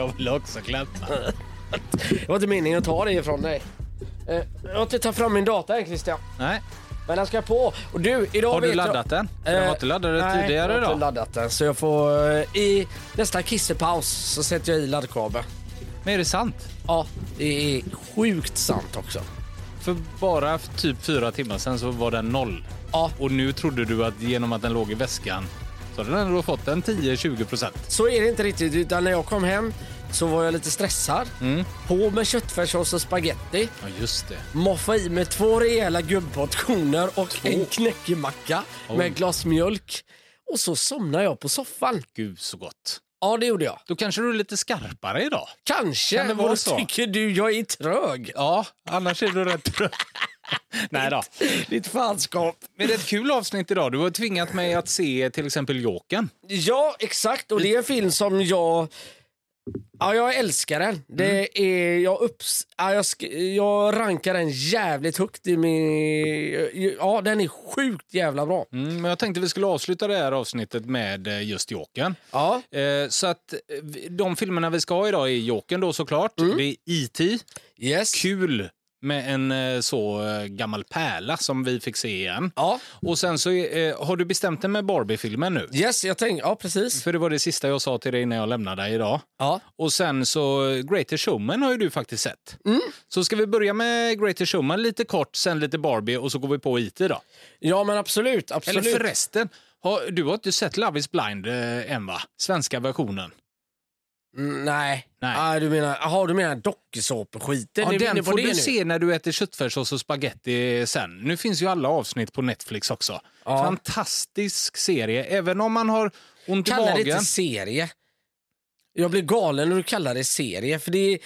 Jag vill också klappa. Det var inte meningen att ta det ifrån dig. Eh, Jag har inte tagit fram min data än Christian. Nej. Men den ska på. Och du, idag Har du vet jag- laddat den? Den var Eh, inte laddad Nej, tidigare jag har idag. inte laddat den. Så jag får... eh, I nästa kissepaus så sätter jag i laddkabeln. Men är det sant? Ja, det är sjukt sant också. För bara f- typ fyra timmar sedan så var den noll. Ja, Och nu trodde du att genom att den låg i väskan så hade den ändå fått en 10-20 procent. så är det inte riktigt. Utan när jag kom hem så var jag lite stressad. Mm. På med köttfärssås och spaghetti. Ja, just det. Moffa i med två rejäla gubbportioner och en knäckemacka Oj. med ett glas mjölk. Och så somnade jag på soffan. Gud så gott. Ja, det gjorde jag. Då kanske du är lite skarpare idag. Kanske. Kan det vara Vad så? tycker du? Jag är trög. Ja, annars är du rätt trött. Nej då. Ditt fanskap. Men det är ett kul avsnitt idag. Du har tvingat mig att se till exempel Jokern. Ja, exakt. Och det är en film som jag... Ja, jag älskar den. Det Mm. är... Jag, upps, ja, jag, sk- jag rankar den jävligt högt i min... Ja, den är sjukt jävla bra. Mm, men jag tänkte vi skulle avsluta det här avsnittet med eh, just Jokern. Ja, Eh, så att eh, de filmerna vi ska ha idag är Jokern då såklart. Det är E.T. yes. Kul med en eh, så eh, gammal pärla som vi fick se igen. Ja, Och sen så eh, har du bestämt dig med Barbie-filmen nu. yes, jag tänkte... Ja, precis. För det var det sista jag sa till dig när jag lämnade dig idag. Ja. Och sen så Greatest Showman har ju du faktiskt sett. Så ska vi börja med Greatest Showman lite kort, sen lite Barbie och så går vi på IT då. ja, men absolut. absolut. Eller förresten, har, du har inte sett Love is blind eh, än va? Svenska versionen. Mm, nej. Nej. Ah, du menar, aha, du menar dokusåpaskiten? Ja, den får du nu? se när du äter köttfärssås och spaghetti sen. Nu finns ju alla avsnitt på Netflix också. Ja. Fantastisk serie, även om man har ont i Kalla det magen. inte serie. Jag blir galen när du kallar det serie. För det är,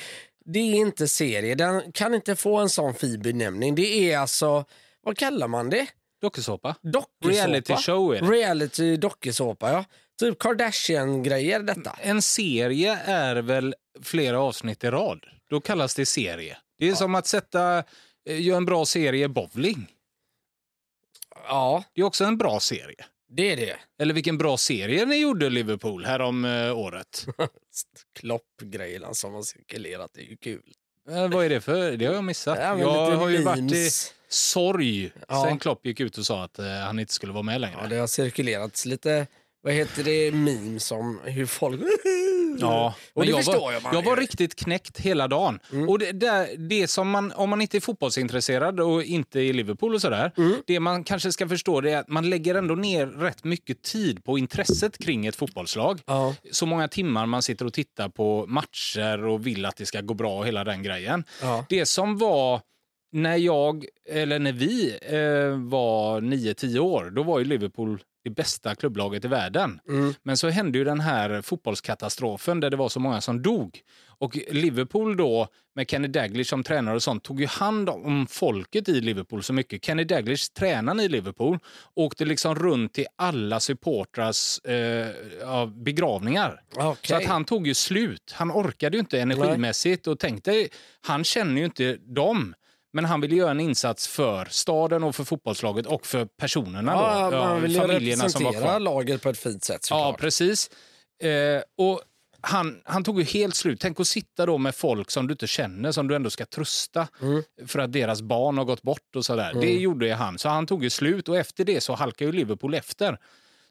det är inte serie. Den kan inte få en sån fin benämning. Det är alltså, vad kallar man det? Dokusåpa. Reality show är det. Reality dokusåpa, ja. Typ Kardashian-grejer detta. En serie är väl flera avsnitt i rad. Då kallas det serie. Det är som att sätta, eh, göra en bra serie bowling. Ja, Det är också en bra serie. det är det. Eller vilken bra serie ni gjorde Liverpool härom eh, året. Klopp-grejerna som har cirkulerat, det är ju kul. Eh, vad är det för? Det har jag missat. Ja, men jag har ju varit i memes. sorg Ja. sen Klopp gick ut och sa att eh, han inte skulle vara med längre. Ja, det har cirkulerats lite, vad heter det, memes om hur folk... Ja, och det jag förstår var, jag. Man Jag var riktigt knäckt hela dagen. Och det, det, det som man, om man inte är fotbollsintresserad och inte i Liverpool och sådär, det man kanske ska förstå det är att man lägger ändå ner rätt mycket tid på intresset kring ett fotbollslag. Ja. Så många timmar man sitter och tittar på matcher och vill att det ska gå bra och hela den grejen. Ja. Det som var när jag, eller när vi eh, var 9-10 år, då var ju Liverpool det bästa klubblaget i världen. Mm. Men så hände ju den här fotbollskatastrofen där det var så många som dog. Och Liverpool då, med Kenny Dalglish som tränare och sånt, tog ju hand om folket i Liverpool så mycket. Kenny Dalglish, tränaren i Liverpool, åkte liksom runt till alla supportrars eh, begravningar. Okej. Så att han tog ju slut. Han orkade ju inte energimässigt. Och tänkte, han känner ju inte dem. Men han ville göra en insats för staden och för fotbollslaget och för personerna. Ja, då. man vill ju familjerna som var kvar. laget på ett fint sätt Ja, såklart. precis. Eh, och han, han tog ju helt slut. Tänk att sitta då med folk som du inte känner, som du ändå ska trösta Mm. för att deras barn har gått bort och sådär. Det gjorde ju han. Så han tog ju slut och efter det så halkade ju Liverpool efter.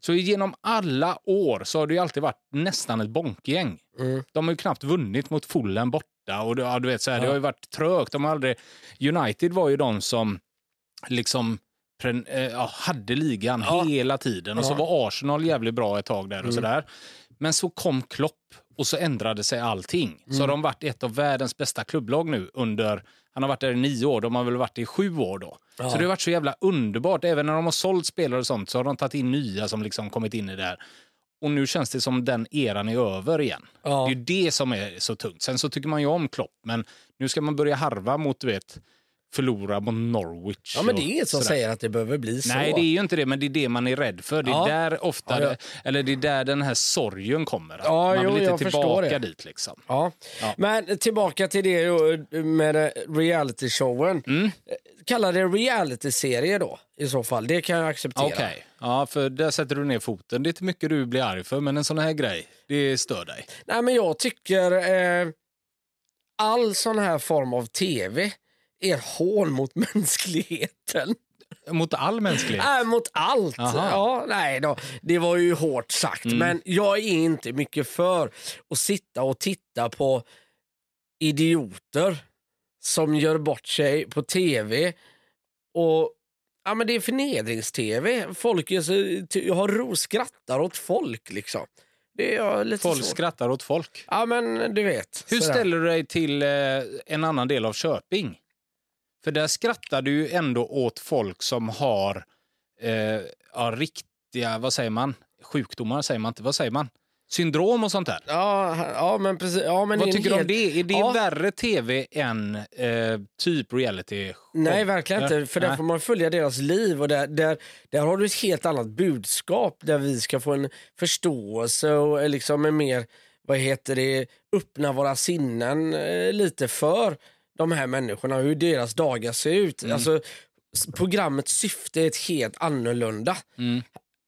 Så genom alla år så har det alltid varit nästan ett bonkgäng. Mm. De har ju knappt vunnit mot Fulham borta och det, ja, du vet, så här, det har ju varit trögt. De har aldrig, United var ju de som liksom eh, ja, hade ligan Ja. hela tiden. Och så Ja. var Arsenal jävligt bra ett tag där och sådär. Men så kom Klopp och så ändrade sig allting. Så har de varit ett av världens bästa klubblag nu under, han har varit där i nio år, de har väl varit i sju år då. Så det har varit så jävla underbart. Även när de har sålt spelare och sånt så har de tagit in nya som liksom kommit in i det här. Och nu känns det som den eran är över igen. Ja. Det är ju det som är så tungt. Sen så tycker man ju om Klopp, men nu ska man börja harva mot du vet, förlora mot Norwich. Ja, men det är inget som sådär. säger att det behöver bli så. Nej, det är ju inte det, men det är det man är rädd för. Det är Ja. där ofta, Ja, ja. eller det är där den här sorgen kommer. Man jo, vill inte jag förstår tillbaka dit liksom. Ja. Men tillbaka till det då, med eh, reality-showen. Mm. Eh, Kalla det reality-serie då i så fall. Det kan jag acceptera. Okej, ja, för där sätter du ner foten. Det är inte mycket du blir arg för, men en sån här grej, det stör dig. Nej, men jag tycker eh, all sån här form av tv är hån mot mänskligheten. Mot all mänsklighet. Nej, mot allt. Aha. Mm. Ja, nej då. Det var ju hårt sagt, men jag är inte mycket för att sitta och titta på idioter som gör bort sig på tv. Och ja, men Det är förnedrings-tv. Folk är så, ty- har ro, skrattar åt folk. liksom. Det är jag lite Folk svårt. skrattar åt folk. Ja, men du vet. Hur sådär. ställer du dig till eh, en annan del av Köping? För där skrattar du ju ändå åt folk som har eh, ja, riktiga, vad säger man? Sjukdomar säger man inte, vad säger man? Syndrom och sånt där. Ja, ja, men precis. Ja, men vad tycker du om det? Är det Ja. värre tv än eh, typ reality? Nej, verkligen inte. Nej. För där Nej. får man följa deras liv och där, där, där har du ett helt annat budskap där vi ska få en förståelse och eh, liksom en mer, vad heter det, öppna våra sinnen eh, lite för de här människorna, hur deras dagar ser ut. Mm. Alltså, programmets syfte är ett helt annorlunda. Mm.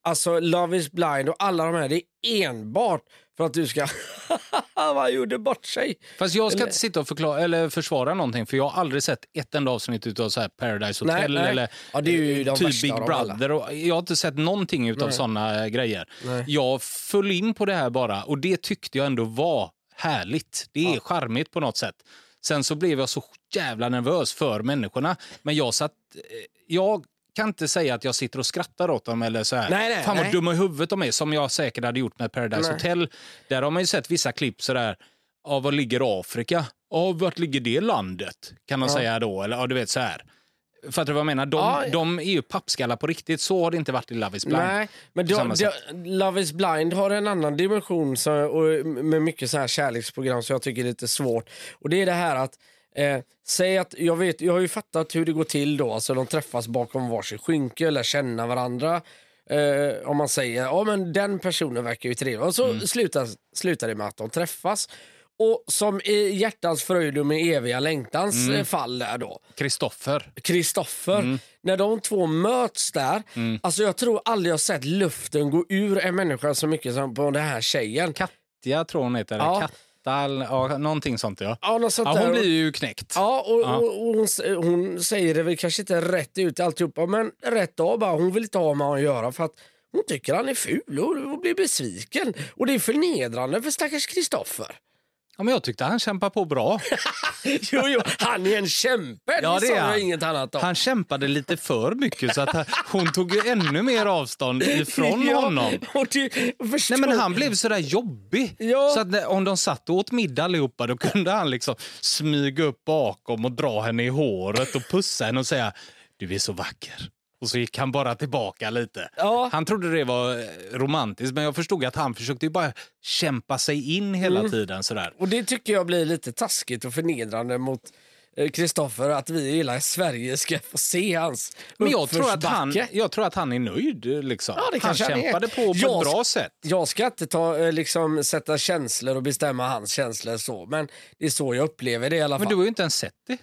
Alltså Love is blind och alla de här, det är enbart för att du ska, vad gjorde bort sig. Fast jag ska Eller- inte sitta och förklara, eller försvara någonting för jag har aldrig sett ett enda avsnitt av så här Paradise Nej, Hotel nej. eller Ja, det är ju de typ Big. Brother. Och jag har inte sett någonting av Nej. såna grejer. Nej. Jag föll in på det här bara och det tyckte jag ändå var härligt. Det är Ja. charmigt på något sätt. Sen så blev jag så jävla nervös för människorna. Men jag satt... eh, Jag kan inte säga att jag sitter och skrattar åt dem eller så här. Nej, nej, Fan vad nej. dumma i huvudet de är, som jag säkert hade gjort med Paradise Nej. Hotel. Där har man ju sett vissa klipp sådär, ja, var ligger Afrika? Ja, vart ligger det landet? Kan de Ja. säga då, eller ja, du vet så här. Fattar du vad jag menar? De, Ja, de är ju pappskallar på riktigt, så har det inte varit i Love is blind. Nej, men då, då. Love is blind har en annan dimension så, och, med mycket så här kärleksprogram som jag tycker är lite svårt. Och det är det här att Eh, säg att jag, vet, jag har ju fattat hur det går till då. Alltså de träffas bakom varsin skynke, lär känna varandra. Eh, om man säger ja men den personen verkar ju trevlig. Och så Mm. slutar, slutar det med att de träffas. Och som i hjärtans fröjd och med eviga längtans Mm. eh, fall där då. Kristoffer. Kristoffer. Mm. När de två möts där, alltså jag tror aldrig jag sett luften gå ur en människa så mycket som på den här tjejen. Katja tror hon heter. Ja. Eller- ja, någonting sånt ja. Ja, något sånt Ja, där. hon blir ju knäckt. Ja, och, Ja. och, och hon, hon säger det väl kanske inte rätt ut alltihopa, men rätt av bara. Hon vill inte ha med honom att göra för att hon tycker han är ful och, och blir besviken. Och det är förnedrande för stackars Kristoffer. Ja, men jag tyckte han kämpade på bra. Jo, jo, han är en kämpe, Ja, det är han. inget annat om. Han kämpade lite för mycket så att hon tog ännu mer avstånd ifrån Ja, honom. Förstår- Nej, men han blev sådär jobbig. Ja. Så att om de satt och åt middag allihopa då kunde han liksom smyga upp bakom och dra henne i håret och pussa henne och säga du är så vacker. Och så gick han bara tillbaka lite. Ja. Han trodde det var eh, romantiskt men jag förstod att han försökte bara kämpa sig in hela Mm. tiden. Sådär. Och det tycker jag blir lite taskigt och förnedrande mot eh, Kristoffer att vi i hela Sverige ska få se hans Men jag tror, att han, jag tror att han är nöjd. Liksom. Ja, det han kämpade på på Jag ett bra sätt. Jag ska inte ta, eh, liksom, sätta känslor och bestämma hans känslor så, men det är så jag upplever det i alla fall. Men du har ju inte ens sett det.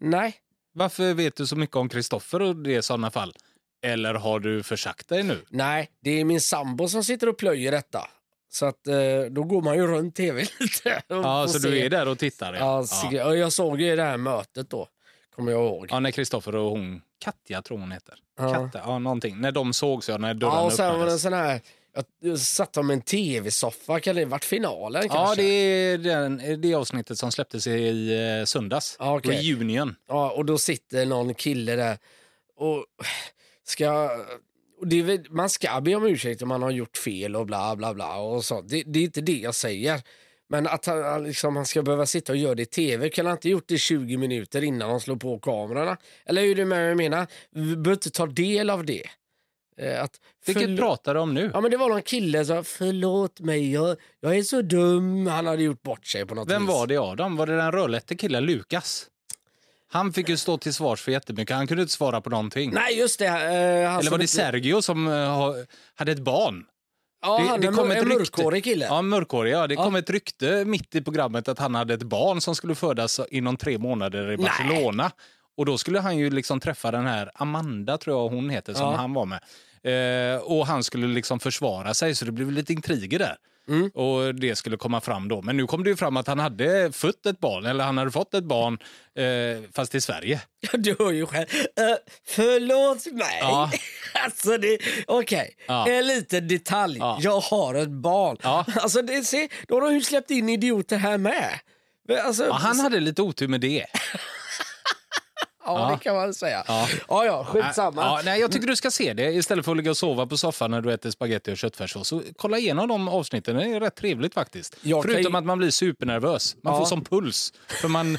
Nej, Varför vet du så mycket om Kristoffer och det i sådana fall? Eller har du försagt dig nu? nej, det är min sambo som sitter och plöjer detta. Så att eh, då går man ju runt tv lite. Ja, så se. du är där och tittar? Ja, Ja, jag såg ju det här mötet då, kommer jag ihåg. ja när Kristoffer och hon, Katja tror hon heter. Ja. Katta, ja, någonting. När de sågs, ja, när dörrarna Ja, och sen var det en öppnades. sån här, jag satt de med en tv-soffa, kan det varit finalen kanske? Ja, det är den, det avsnittet som släpptes i eh, söndags. Ja, okej. Reunion. Ja, och då sitter någon kille där och ska... Och det man ska be om ursäkt om man har gjort fel och bla bla bla och sånt. Det, det är inte det jag säger. Men att han, han liksom, han ska behöva sitta och göra det i tv, kan han inte gjort det 20 minuter innan de slår på kamerorna? Eller hur är det med vad jag menar? Vi behöver inte ta del av det. Eh, Att, Vilket förl- pratar du om nu? Ja men det var någon kille som sa förlåt mig, jag, jag är så dum. Han hade gjort bort sig på något Vem vis. var det av dem? Var det den rödlätte killen Lukas? Han fick ju stå till svars för jättemycket. Han kunde inte svara på någonting. Nej, just det. eh, Eller var det inte- Sergio som eh, ha- hade ett barn? Ja, han är kom en ett mörkhårig kille. Ja, mörkhårig. Ja. Det Ja. kom ett rykte mitt i programmet att han hade ett barn som skulle födas inom tre månader i Nej. Och då skulle han ju liksom träffa den här Amanda, tror jag hon heter, som Ja. han var med. Eh, och han skulle liksom försvara sig, så det blev lite intriger där. Mm. Och det skulle komma fram då. Men nu kom det ju fram att han hade fött ett barn, eller han hade fått ett barn, eh, fast i Sverige. Du hör ju själv. Uh, förlåt mig. Ja. alltså det, okej, Ja. en liten detalj. Ja. Jag har ett barn. Ja. Alltså det, se, då har de ju släppt in idioter här med. Alltså, han hade lite otur med det. Ja, det kan man säga. Ja. Ja, ja, skitsamma. Ja, nej, jag tycker du ska se det istället för att ligga och sova på soffan när du äter spaghetti och köttfärssås. Så kolla igenom de avsnitten, det är rätt trevligt faktiskt. Jag kan Förutom ju- att man blir supernervös. Man Ja. får som puls, för man,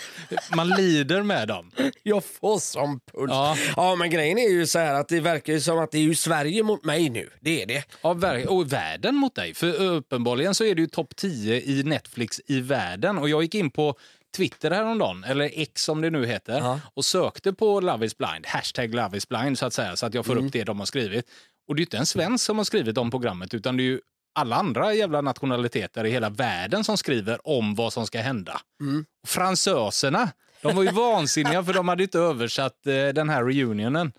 man lider med dem. Jag får som puls. Ja. Ja. men grejen är ju så här att det verkar ju som att det är ju Sverige mot mig nu. Det är det. Ja, och världen mot dig. För uppenbarligen så är det ju topp 10 i Netflix i världen. Och jag gick in på Twitter häromdagen, eller X som det nu heter, Ja. och sökte på Love is blind, hashtag Love is blind så att säga, så att jag får Mm. upp det de har skrivit. Och det är inte en svensk som har skrivit om programmet, utan det är ju alla andra jävla nationaliteter i hela världen som skriver om vad som ska hända. Mm. Fransöserna, de var ju vansinniga för de hade inte översatt eh, den här reunionen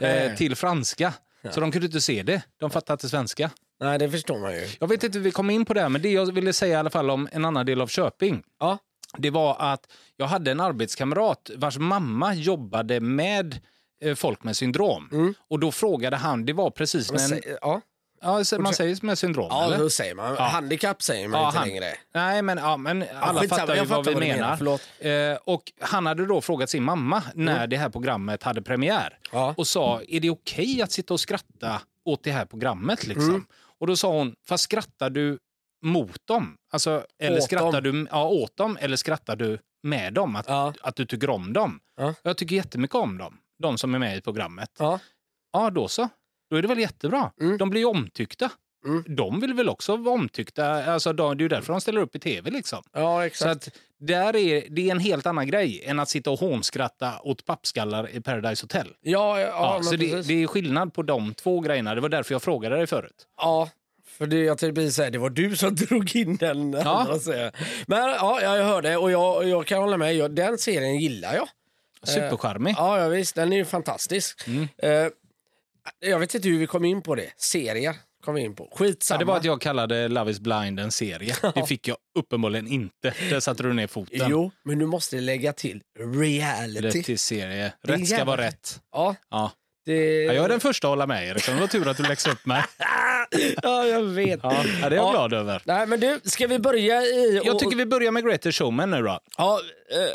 eh, till franska. Så de kunde inte se det. De fattade inte svenska. Nej, det förstår man ju. Jag vet inte hur vi kom in på det, här, men det jag ville säga i alla fall om en annan del av Köping. Ja. Det var att jag hade en arbetskamrat vars mamma jobbade med eh, folk med syndrom. Och då frågade han, det var precis Mm. När... En, ja. ja, man säger med syndrom, ja, eller? hur säger man? Ja. Handikapp säger man Ja, inte han- längre. Nej, men, ja, men alla skitsamma, fattar ju jag vad vi vad menar. menar. Eh, och han hade då frågat sin mamma när det här programmet hade premiär Ja. och sa, är det okej att sitta och skratta åt det här programmet? Liksom? Mm. Och då sa hon, fast skrattar du mot dem? Alltså, eller Åt skrattar dem. du ja, åt dem eller skrattar du med dem? Att, Ja. att du tycker om dem? Ja. Jag tycker jättemycket om dem, de som är med i programmet. Ja. Ja, då så. Då är det väl jättebra. Mm. De blir ju omtyckta. Mm. De vill väl också vara omtyckta. Alltså, de, det är ju därför de ställer upp i tv. Liksom. Ja, Så exakt. att där är, det är en helt annan grej än att sitta och hånskratta åt pappskallar i Paradise Hotel. Ja, ja, Ja, så det, det är skillnad på de två grejerna. Det var därför jag frågade dig förut. Ja, för det, jag tänkte precis säga, det var du som drog in den. Ja. Men ja, jag hörde och jag, jag kan hålla med. Jag, den serien gillar jag. Supercharmig. Ja, ja visst, den är ju fantastisk. Mm. Eh, jag vet inte hur vi kom in på det. Serier kom vi in på. Skitsamma. Ja, det var att jag kallade Love is blind en serie. Det fick jag uppenbarligen inte. Där satte du ner foten. Jo, men du måste lägga till reality. Rätt till serie. Det är Rätt ska vara rätt. Ja, Ja. Det... Ja, jag är den första att hålla med Eriksson. Det var tur att du läxade upp mig. ja, jag vet. Ja, ja, det är jag glad över. Nej, men du, ska vi börja i... Jag och- tycker vi börjar med Greater Showman nu då. Ja,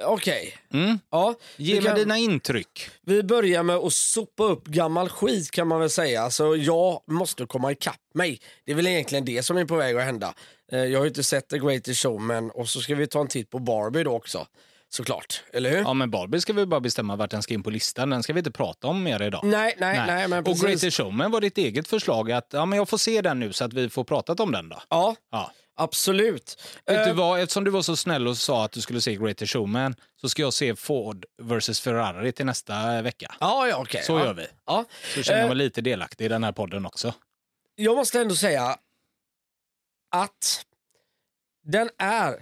eh, okej. Mm. Ja, Ge mig kan- dina intryck. Vi börjar med att sopa upp gammal skit kan man väl säga. Så jag måste komma ikapp mig. Det är väl egentligen det som är på väg att hända. Eh, Jag har ju inte sett The Greatest Showman och så ska vi ta en titt på Barbie då också. Såklart, eller hur? Ja, men Barbie ska vi bara bestämma vart den ska in på listan. Den ska vi inte prata om mer idag. Nej, nej, nej, men Och precis. Greater Showman var ditt eget förslag att ja, men jag får se den nu så att vi får pratat om den då. Ja, Ja. absolut. Vet du Eh, vad, eftersom du var så snäll och sa att du skulle se Greater Showman så ska jag se Ford vs Ferrari till nästa vecka. Ja, ja, okej. Så ja. gör vi. Ja. Så känner jag Eh, mig lite delaktig i den här podden också. jag måste ändå säga att den är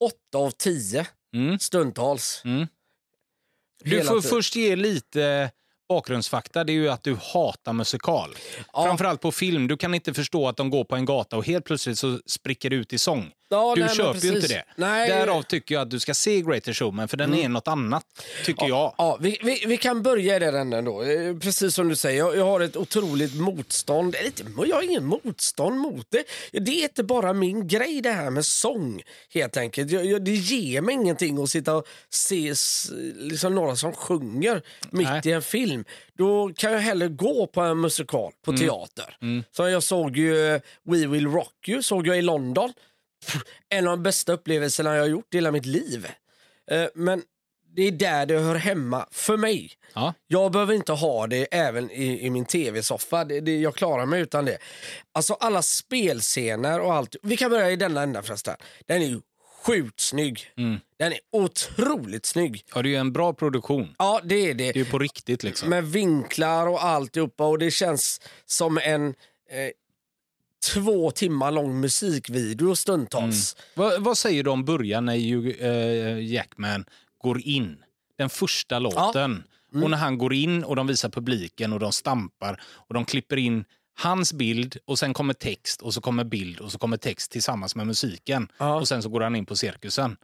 8 av 10 Mm. stundtals. Mm. Du får först ge lite bakgrundsfakta. Det är ju att du hatar musikal. Ja. Framförallt på film. Du kan inte förstå att de går på en gata och helt plötsligt så spricker det ut i sång. Ja, Du nej, köper ju inte det. Nej. Därav tycker jag att du ska se Greater Showman, för den är något annat, tycker jag. Ja, vi, vi, vi kan börja i den änden då. Eh, Precis som du säger, jag, jag har ett otroligt motstånd. Jag har ingen motstånd mot det. Det är inte bara min grej det här med sång, helt enkelt. Jag, jag, det ger mig ingenting att sitta och se liksom några som sjunger mitt Nej. i en film. Då kan jag hellre gå på en musikal på teater. Så jag såg ju eh, We Will Rock You såg jag i London. En av de bästa upplevelserna jag har gjort i hela mitt liv. Eh, Men det är där det hör hemma för mig. Ja. Jag behöver inte ha det även i, i min tv-soffa. Det, det, jag klarar mig utan det. Alltså alla spelscener och allt. Vi kan börja i denna ända förresten. Den är ju sjukt snygg. Mm. Den är otroligt snygg. Ja, det är en bra produktion. Ja, det är det. Det är på riktigt liksom. Med vinklar och alltihopa och det känns som en eh, två timmar lång musikvideo stundtals. Vad, vad säger du om början när eh, Jackman går in? Den första låten. Mm. Och när han går in och de visar publiken och de stampar och de klipper in hans bild och sen kommer text och så kommer bild och så kommer text tillsammans med musiken. Ja. Och sen så går han in på cirkusen.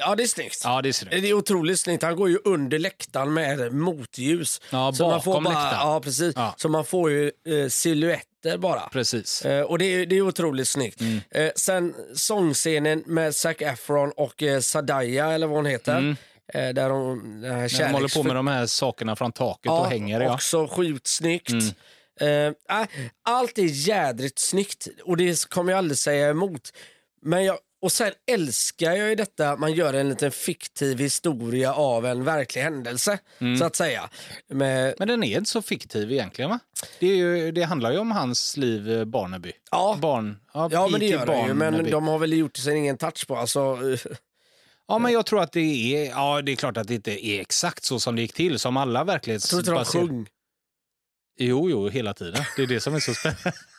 Ja, det är snyggt. Ja, det är snyggt. Det är otroligt snyggt. Han går ju under läktaren med motljus. Ja, Så man får bara, läktaren. Ja, precis. Ja. Så man får ju eh, silhuetter bara. Precis. Eh, och det är, det är otroligt snyggt. Mm. Eh, sen sångscenen med Zac Efron och eh, Sadaya, eller vad hon heter. Eh, där hon, den här Mm. de håller på kärleks- med de här sakerna från taket och hänger. Ja. Mm. Också sjukt snyggt. Eh, äh, allt är jädrigt snyggt och det kommer jag aldrig säga emot. Men jag, och sen älskar jag ju detta att man gör en liten fiktiv historia av en verklig händelse. Mm. Så att säga. Med, Men den är inte så fiktiv egentligen va? Det, ju, det handlar ju om hans liv, eh, Barnaby. ja, Barn, ja, ja, men det gör det ju. Men de har väl gjort sin egen touch på. Alltså, eh, Ja, men jag tror att det är, ja det är klart att det inte är exakt så som det gick till, som alla jag tror inte de verklighetsbaserade... sjöng. Jo, jo, hela tiden. Det är det som är så spännande.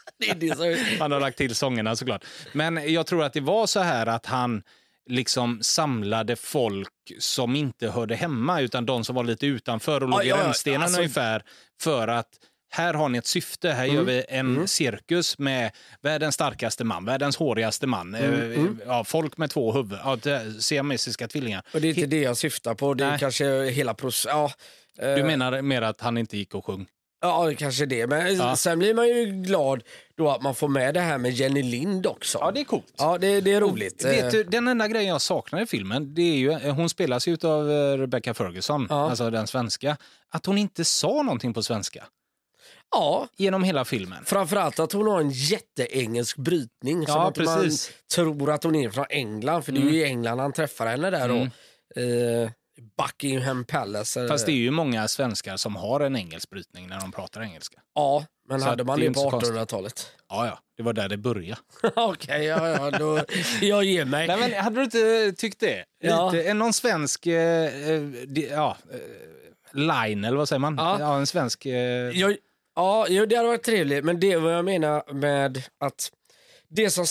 Han har lagt till sångerna såklart. Men jag tror att det var så här att han liksom samlade folk som inte hörde hemma, utan de som var lite utanför och låg i rännstenen alltså- ungefär. För att här har ni ett syfte, här gör vi en cirkus med världens starkaste man, världens hårigaste man, eh, ja, folk med två huvuden, ja, siamesiska tvillingar. Och det är inte det jag syftar på. Det är Nej. kanske hela processen. Ja, eh, Du menar mer att han inte gick och sjöng? Ja, det kanske det. Men Ja. sen blir man ju glad då att man får med det här med Jenny Lind också. det är coolt. Ja, det, det är roligt. Vet Eh, du, den enda grejen jag saknar i filmen, det är ju, hon spelas ju av Rebecca Ferguson, Ja. alltså den svenska, att hon inte sa någonting på svenska Ja, genom hela filmen. framförallt att hon har en jätteengelsk brytning. som Ja, att precis. Mm. man tror att hon är från England, för det är ju i England han träffar henne där. då. Eh, Buckingham Palace. eh, Fast det är ju många svenskar som har en engelsk brytning när de pratar engelska. Ja, men Så hade man det på så konstigt. 1800-talet? Ja, ja, det var där det började. Okej, ja, ja, då, jag ger mig. Nej, men hade du inte tyckt det? Ja. Lite, någon svensk, eh, eh, di- ja, eh, line eller vad säger man? Ja. en svensk... Eh, Jag, ja, det hade varit trevligt, men det är vad jag menar med att det som...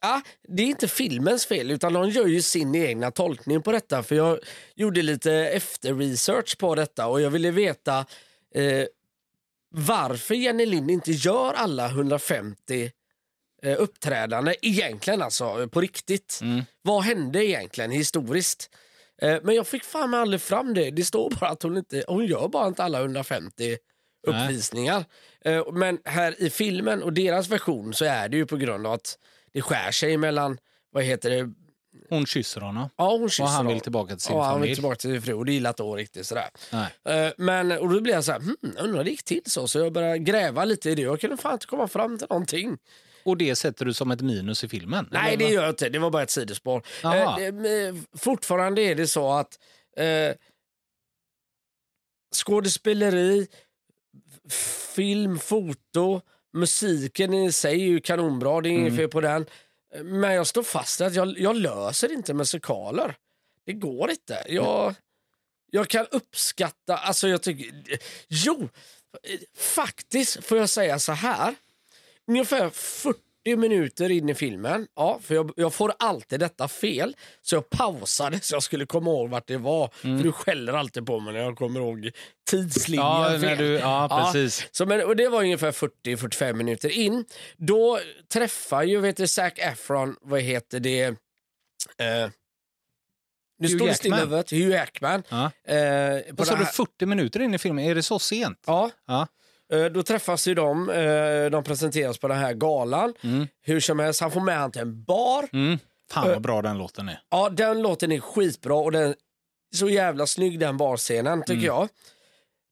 Ja, det är inte filmens fel, utan de gör ju sin egna tolkning på detta. För Jag gjorde lite efter-research på detta och jag ville veta eh, varför Jenny Lind inte gör alla 150 eh, uppträdanden egentligen, alltså på riktigt. Mm. Vad hände egentligen historiskt? Eh, men jag fick fan mig aldrig fram det. Det står bara att hon inte, hon gör bara inte alla 150 uppvisningar. Eh, men här i filmen och deras version så är det ju på grund av att det skär sig mellan, vad heter det, hon kysser honom. ja hon kysser Och han vill honom. tillbaka till sin Ja, han vill familj. tillbaka till sin fru och det gillar inte hon riktigt sådär. Nej. Eh, Men, och då blev jag så här, hmm, undrar det gick till så. Så jag började gräva lite i det. Jag kunde fan inte komma fram till någonting. Och det sätter du som ett minus i filmen? Nej, eller det gör jag inte. Det var bara ett sidospår. Eh, fortfarande är det så att eh, skådespeleri, film, foto, musiken i sig är ju kanonbra. Det är Mm. inget fel på den. Men jag står fast att jag, jag löser inte musikaler. Det går inte. Jag, jag kan uppskatta, alltså jag tycker, jo, eh, faktiskt får jag säga så här. Ungefär 40 minuter in i filmen, ja, för jag, jag får alltid detta fel, så jag pausade så jag skulle komma ihåg vart det var. För du skäller alltid på mig när jag kommer ihåg tidslinjen Ja, fel. du, ja, precis. Så, men, och det var ungefär 40-45 minuter in. Då träffar ju vet du, Zac Efron, vad heter det, eh, nu Hugh står det still i huvudet, Hugh Jackman. Ja. Eh, Vad sa du, här- 40 minuter in i filmen? Är det så sent? Ja. Ja. Eh, Då träffas ju de, eh, de presenteras på den här galan. Hur som helst, han får med han till en bar. Mm. Fan vad bra den låten är. Ja, den låten är skitbra och den är så jävla snygg den barscenen tycker jag.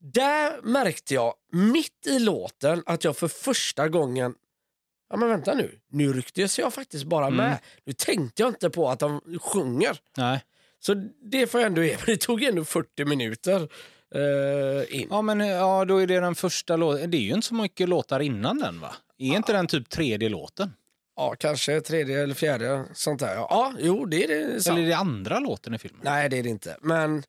Där märkte jag mitt i låten att jag för första gången Ja men vänta nu, nu rycktes jag faktiskt bara med. Nu tänkte jag inte på att de sjunger. Nej. Så det får jag ändå ge Det tog ändå 40 minuter eh, in. Ja, men ja, då är det den första låten. Det är ju inte så mycket låtar innan den, va? Är inte den typ tredje låten? Ja, kanske tredje eller fjärde. Sånt där. Ja, ja jo, det är det. Sant. Eller är det andra låten i filmen? Nej, det är det inte. Men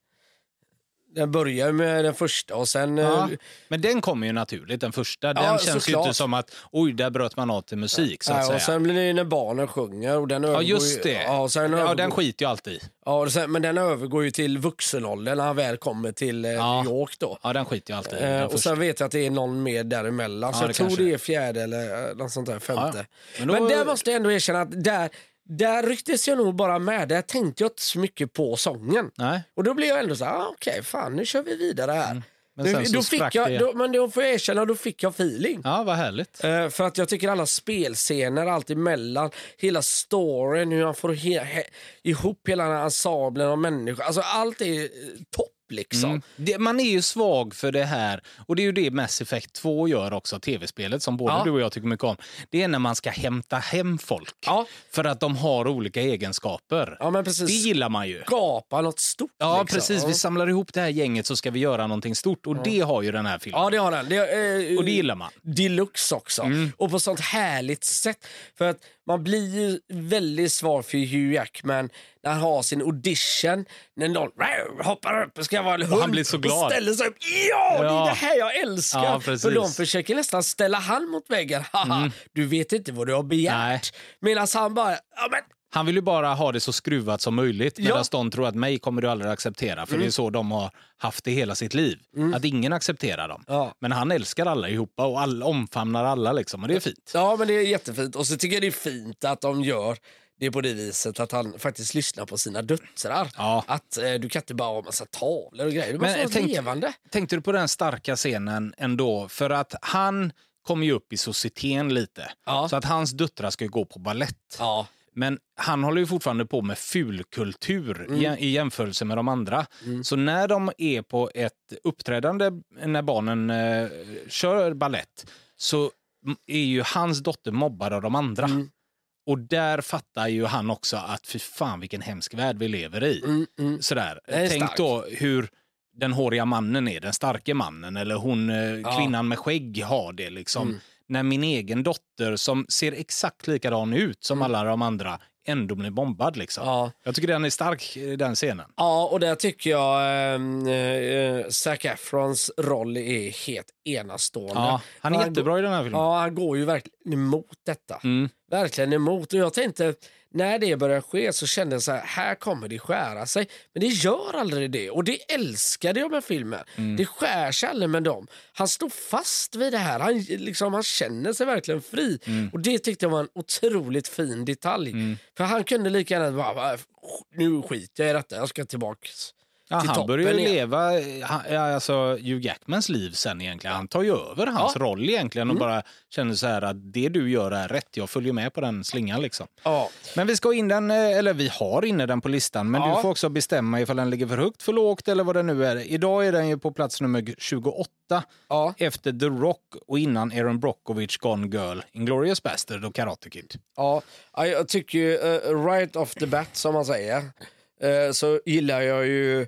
den börjar med den första och sen... Ja, eh, men den kommer ju naturligt, den första. Den Ja, känns ju inte som att oj, där bröt man av till musik så att nej, säga. och sen blir det när barnen sjunger. Och den Ja, just ju- det. Ja, och sen Ja, övergår, den skiter ju alltid i. ja, och sen, men den övergår ju till vuxenåldern när han väl kommer till eh, Ja. New York. då. Ja, den skiter ju alltid. Eh, och sen vet jag att det är någon mer däremellan. så Ja, jag det tror kanske det är. är fjärde eller eh, något sånt där, femte. Ja, ja. Men, Men då- där måste jag ändå erkänna att där, där rycktes jag nog bara med. Där tänkte jag inte så mycket på sången. Nej, Och då blev jag ändå så här, ah, okej, fan nu kör vi vidare här. Mm. men sen då, så då fick jag, då, men då får jag erkänna, då fick jag feeling. Ja, vad härligt. Eh, för att jag tycker alla spelscener, allt emellan, hela storyn, hur han får he, he, ihop hela den här ensemblen av människor. Alltså allt är eh, topp liksom. Mm. Det, man är ju svag för det här och det är ju det Mass Effect 2 gör också, tv-spelet som både Ja. du och jag tycker mycket om. Det är när man ska hämta hem folk Ja. för att de har olika egenskaper. Ja men Det precis, gillar man ju. skapa något stort. Ja, liksom. precis. Vi samlar ihop det här gänget så ska vi göra någonting stort och det har ju den här filmen. Ja det har den. Det, eh, Och det gillar man. Deluxe också. Mm. Och på sånt härligt sätt. För att man blir ju väldigt svag för Hugh Jackman när han har sin audition. När någon "Wow, hoppar upp och ska vara en hund. han blir så glad. Och ställer sig upp. Ja, det är Ja. det här jag älskar. Ja. Mm. för de försöker nästan ställa han mot väggen. Haha, Du vet inte vad du har begärt. Medan han bara, ja men Han vill ju bara ha det så skruvat som möjligt medan Ja. de tror att mig kommer du aldrig acceptera. För det är så de har haft det hela sitt liv. Att ingen accepterar dem. Ja. Men han älskar alla ihop och alla, omfamnar alla liksom och det är fint. Ja, men det är jättefint. Och så tycker jag det är fint att de gör det på det viset att han faktiskt lyssnar på sina döttrar. Ja. Att eh, du kan inte bara ha massa tavlor och grejer. Du måste Men vara tänk- levande. Tänkte du på den starka scenen ändå? För att han kom ju upp i societeten lite. Ja. Så att hans döttrar ska gå på ballett. Ja. Men han håller ju fortfarande på med fulkultur i, i jämförelse med de andra. Så när de är på ett uppträdande när barnen eh, kör ballett så är ju hans dotter mobbad av de andra. Och där fattar ju han också att fy fan vilken hemsk värld vi lever i. Mm, mm. Sådär. Tänk starkt. då hur den håriga mannen är, den starke mannen eller hon eh, Ja. Mm. kvinnan med skägg har det. Liksom. När min egen dotter som ser exakt likadan ut som alla de andra ändå blir bombad. Liksom. Mm. Ja. Jag tycker den är stark, eh, den scenen. Ja, och där tycker jag eh, eh, Zac Efrons roll är helt enastående. Ja, han är Och jättebra i den här filmen. Ja, han går ju verkligen emot detta. Mm. Verkligen emot. Och jag tänkte, när det började ske så kände jag så här, här kommer det skära sig. Men det gör aldrig det. Och det älskade jag med filmen. Mm. Det skär sig aldrig med dem. Han står fast vid det här. Han, liksom, han känner sig verkligen fri. Mm. Och det tyckte jag var en otroligt fin detalj. För han kunde lika gärna bara, bara, nu skiter jag i detta, jag ska tillbaks. Ja, han börjar ju igen. leva eh, han, ja, alltså, Hugh Jackmans liv sen egentligen. Han tar ju över hans Ja. Mm. roll egentligen och bara känner så här att det du gör är rätt. Jag följer med på den slingan liksom. Ja. Men vi ska in den, eh, eller vi har inne den på listan, men Ja. du får också bestämma ifall den ligger för högt, för lågt eller vad det nu är. Idag är den ju på plats nummer 28 Ja. efter The Rock och innan Aaron Brockovich Gone Girl, Inglourious Bastard och Karate Kid. Ja, ja, jag tycker ju eh, right off the bat som man säger eh, så gillar jag ju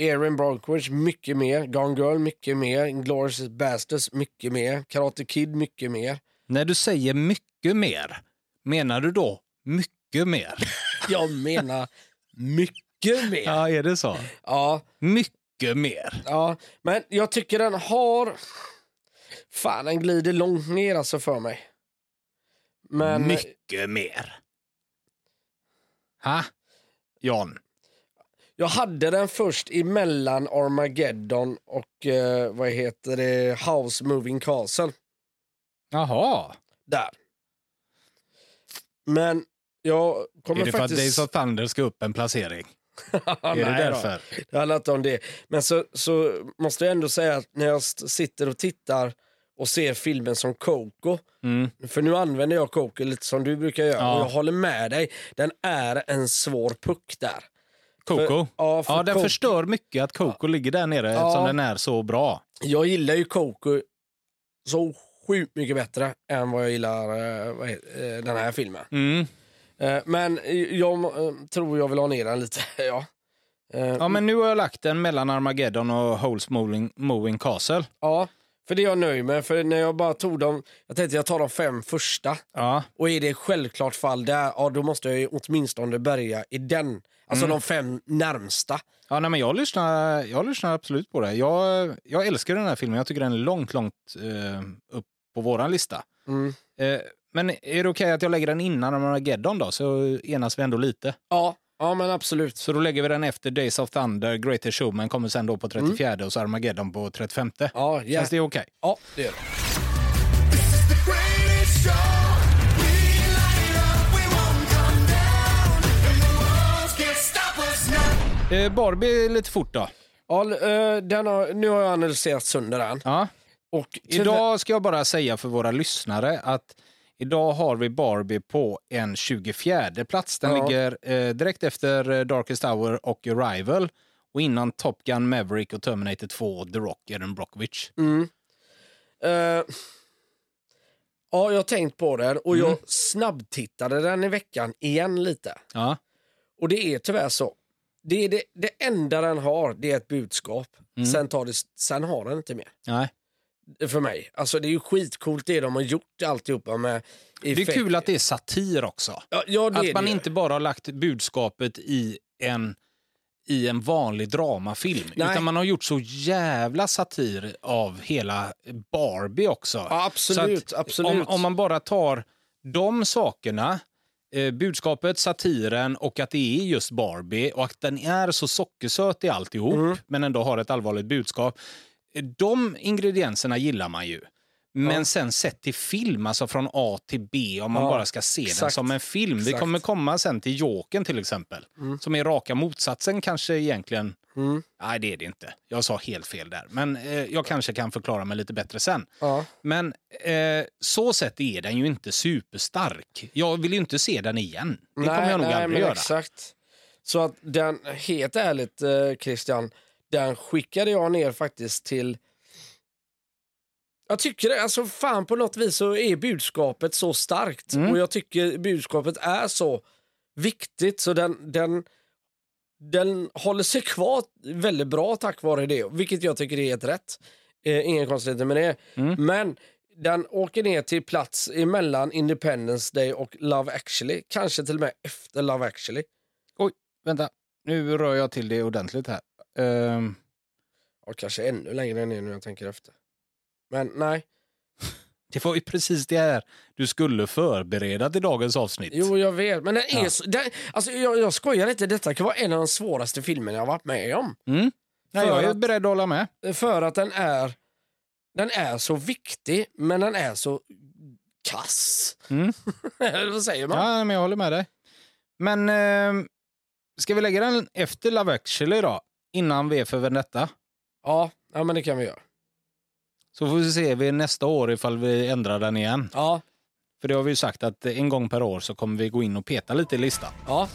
Erin Brockovich mycket mer, Gone Girl mycket mer, Inglourious Basterds mycket mer, Karate Kid mycket mer. När du säger mycket mer, menar du då mycket mer? Jag menar mycket mer. Ja, är det så? Ja, Mycket mer. ja, men jag tycker den har... Fan, den glider långt ner alltså för mig. Men Mycket mer. Ha? Jan? Jag hade den först emellan Armageddon och eh, vad heter det, House Moving Castle. Jaha. Där. Men jag kommer Är det för att faktiskt... Days of Thunder ska upp en placering? är det då. därför? Det handlar inte om det. Men så, så måste jag ändå säga att när jag sitter och tittar och ser filmen som Coco, Mm. för nu använder jag Coco lite som du brukar göra Ja. och jag håller med dig, den är en svår puck där. Coco? För- ja, för ja, den Coco- förstör mycket att Coco ligger där nere Ja. eftersom den är så bra. Jag gillar ju Coco så sjukt mycket bättre än vad jag gillar eh, vad heter, eh, den här filmen. Mm. Eh, Men jag eh, tror jag vill ha ner den lite, ja. Ja, men nu har jag lagt den mellan Armageddon och Holes Mowing, Mowing Castle. Ja, För det är jag nöjd med. För när jag bara tog dem, jag tänkte jag tar de fem första. Ja. Och är det självklart fall där, ja då måste jag ju åtminstone börja i den. Alltså de fem närmsta. Ja, nej, men jag, lyssnar, jag lyssnar absolut på det. Jag, jag älskar den här filmen. Jag tycker den är långt, långt eh, upp på våran lista. Mm. Eh, men är det okej att jag lägger den innan Armageddon då? Så enas vi ändå lite. Ja, ja men absolut. Så då lägger vi den efter Days of Thunder, Greatest Showman kommer sen då på 34 och så Armageddon på 35. Ja, ja. Känns det okej? ja det gör det. Eh, Barbie lite fort då. Ja, eh, den har, nu har jag analyserat sönder den. Ja. Och Idag ska jag bara säga för våra lyssnare att idag har vi Barbie på en 24 plats. Den Ja. ligger eh, direkt efter eh, Darkest Hour och Arrival och innan Top Gun, Maverick och Terminator 2 och The Rock, Erin Brockovich. Mm. Eh, ja, jag har tänkt på den och jag snabbtittade den i veckan igen lite. Ja. Och det är tyvärr så. Det, det, det enda den har, det är ett budskap. Sen, tar det, sen har den inte mer. Nej. För mig. Alltså det är ju skitcoolt det de har gjort alltihopa med Det är effekt- kul att det är satir också. Ja, ja, Att man inte bara har lagt budskapet i en, i en vanlig dramafilm. Nej. Utan man har gjort så jävla satir av hela Barbie också. Ja, absolut, absolut. Om, om man bara tar de sakerna, eh, budskapet, satiren och att det är just Barbie och att den är så sockersöt i alltihop Mm. men ändå har ett allvarligt budskap. De ingredienserna gillar man ju. Men Ja. sen sett till film, alltså från A till B, om man Ja, bara ska se den exakt. som en film. Vi Exakt. kommer komma sen till Jokern till exempel, som är raka motsatsen kanske egentligen. Mm. Nej, det är det inte. Jag sa helt fel där. Men eh, jag kanske kan förklara mig lite bättre sen. Ja. Men eh, så sett är den ju inte superstark. Jag vill ju inte se den igen. Det kommer jag nog nej, aldrig göra. Exakt. Så att den, helt ärligt eh, Christian, den skickade jag ner faktiskt till... Jag tycker det, alltså fan på något vis så är budskapet så starkt Mm. och jag tycker budskapet är så viktigt så den, den, den håller sig kvar väldigt bra tack vare det, vilket jag tycker är helt rätt. Eh, inga konstigheter med det. Mm. Men den åker ner till plats emellan Independence Day och Love actually. Kanske till och med efter Love actually. Oj, vänta. Nu rör jag till det ordentligt här. Ehm, Och kanske ännu längre ner nu jag tänker efter. Men nej. det var ju precis det här du skulle förbereda till dagens avsnitt. Jo, jag vet. Men den är Ja. så, den, alltså, jag, jag skojar inte. Detta kan vara en av de svåraste filmerna jag har varit med om. Mm. Nej, jag är att- beredd att hålla med. För att den är, den är så viktig, men den är så kass. Mm. Vad säger man? Ja, men jag håller med dig. Men ehm, ska vi lägga den efter Love actually då? Innan V för Vendetta? Ja, ja, men det kan vi göra. Så får vi se vi nästa år ifall vi ändrar den igen. Ja, För det har vi ju sagt att en gång per år så kommer vi gå in och peta lite i listan. ja.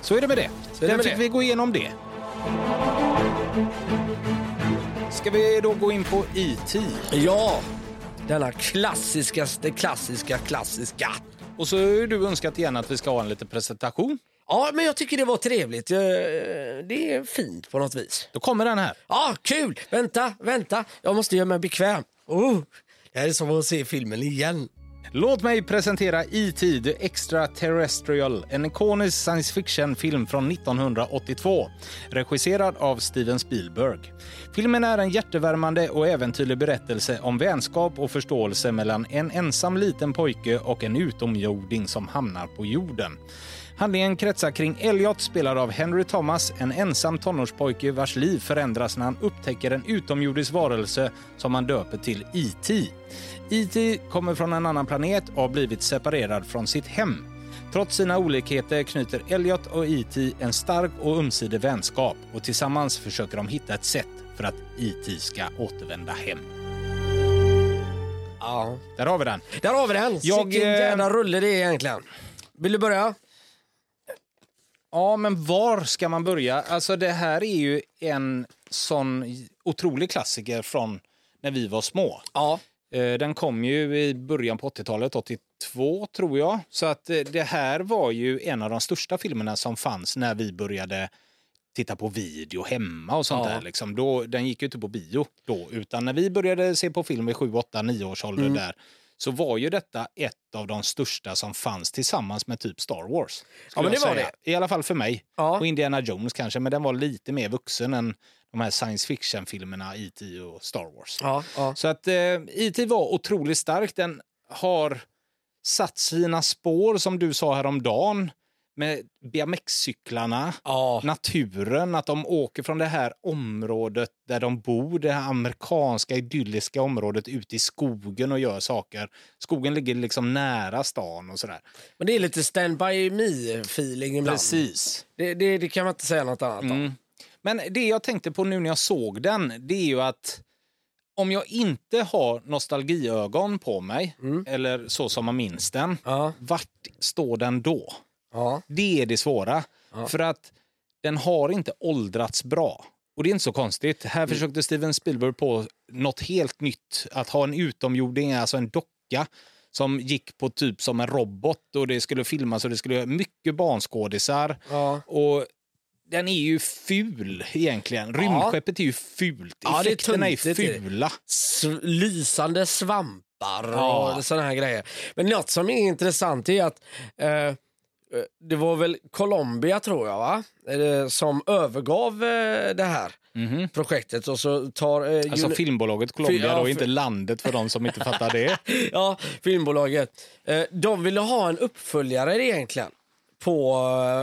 Så är det med det. Så är det Den med fick det. vi gå igenom det. Ska vi då gå in på E.T. Ja, denna klassiskaste, klassiska, klassiska. Och så har ju du önskat igen att vi ska ha en liten presentation. Ja, men jag tycker det var trevligt. Eh, Det är fint på något vis. Då kommer den här. Ja, kul! Vänta, vänta. Jag måste göra mig bekväm. Oh, det här är som att se filmen igen. Låt mig presentera E.T. The Extraterrestrial, en ikonisk science fiction-film från 1982, regisserad av Steven Spielberg. Filmen är en hjärtevärmande och äventyrlig berättelse om vänskap och förståelse mellan en ensam liten pojke och en utomjording som hamnar på jorden. Handlingen kretsar kring Elliot, spelad av Henry Thomas, en ensam tonårspojke vars liv förändras när han upptäcker en utomjordisk varelse som han döper till E.T. E.T. kommer från en annan planet och har blivit separerad från sitt hem. Trots sina olikheter knyter Elliot och E.T. en stark och ömsesidig vänskap och tillsammans försöker de hitta ett sätt för att E.T. ska återvända hem. Ja. Där har vi den. Där har vi den. Jag, Vilken eh, jävla rulle det är egentligen. Vill du börja? Ja, men var ska man börja? Alltså det här är ju en sån otrolig klassiker från när vi var små. Ja. Eh, Den kom ju i början på 80-talet, 82 tror jag. Så att eh, det här var ju en av de största filmerna som fanns när vi började titta på video hemma och sånt Ja. där. Liksom. Då, den gick ju inte på bio då, utan när vi började se på film i 7, 8, 9 års ålder Mm. där så var ju detta ett av de största som fanns tillsammans med typ Star Wars. Ja, men det var säga. I alla fall för mig. Ja. Och Indiana Jones kanske, men den var lite mer vuxen än de här science fiction-filmerna E.T. och Star Wars. Ja, ja. Så att eh, E.T. var otroligt stark. Den har satt sina spår, som du sa häromdagen, med BMX-cyklarna, ja. naturen, att de åker från det här området där de bor, det här amerikanska idylliska området, ut i skogen och gör saker. Skogen ligger liksom nära stan och sådär. Men det är lite stand by me-feeling ibland. Precis. Det, det, det kan man inte säga något annat om. Mm. Men det jag tänkte på nu när jag såg den, det är ju att om jag inte har nostalgiögon på mig, eller så som man minns den, Ja, vart står den då? Ja. Det är det svåra. För att den har inte åldrats bra. Och det är inte så konstigt. Här försökte Steven Spielberg på något helt nytt. Att ha en utomjording, alltså en docka som gick på typ som en robot och det skulle filmas och det skulle mycket barnskådisar. ja. Och den är ju ful egentligen. Rymdskeppet är ju fult. Ja, det är Effekterna är, är fula. S- lysande svampar Ja. och såna här grejer. Men något som är intressant är att eh, det var väl Colombia tror jag va? Eh, som övergav eh, det här projektet och så tar... Eh. Alltså filmbolaget Colombia, ja, då, inte landet för de som inte fattar det. ja, filmbolaget. Eh, de ville ha en uppföljare egentligen. På,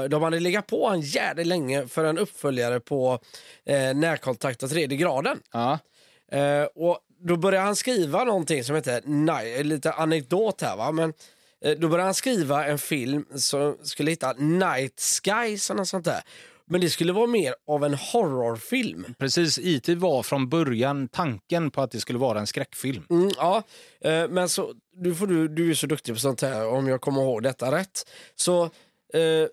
eh, de hade legat på en jävligt länge för en uppföljare på eh, Närkontakt och tredje graden. Ja. Eh, och då började han skriva någonting som heter, lite anekdot här va, men eh, då började han skriva en film som skulle heta Night Skies eller sånt där. Men det skulle vara mer av en horrorfilm. Precis, IT var från början tanken på att det skulle vara en skräckfilm. Mm, ja, eh, men så, du, får du, du är så duktig på sånt här om jag kommer ihåg detta rätt. Så eh,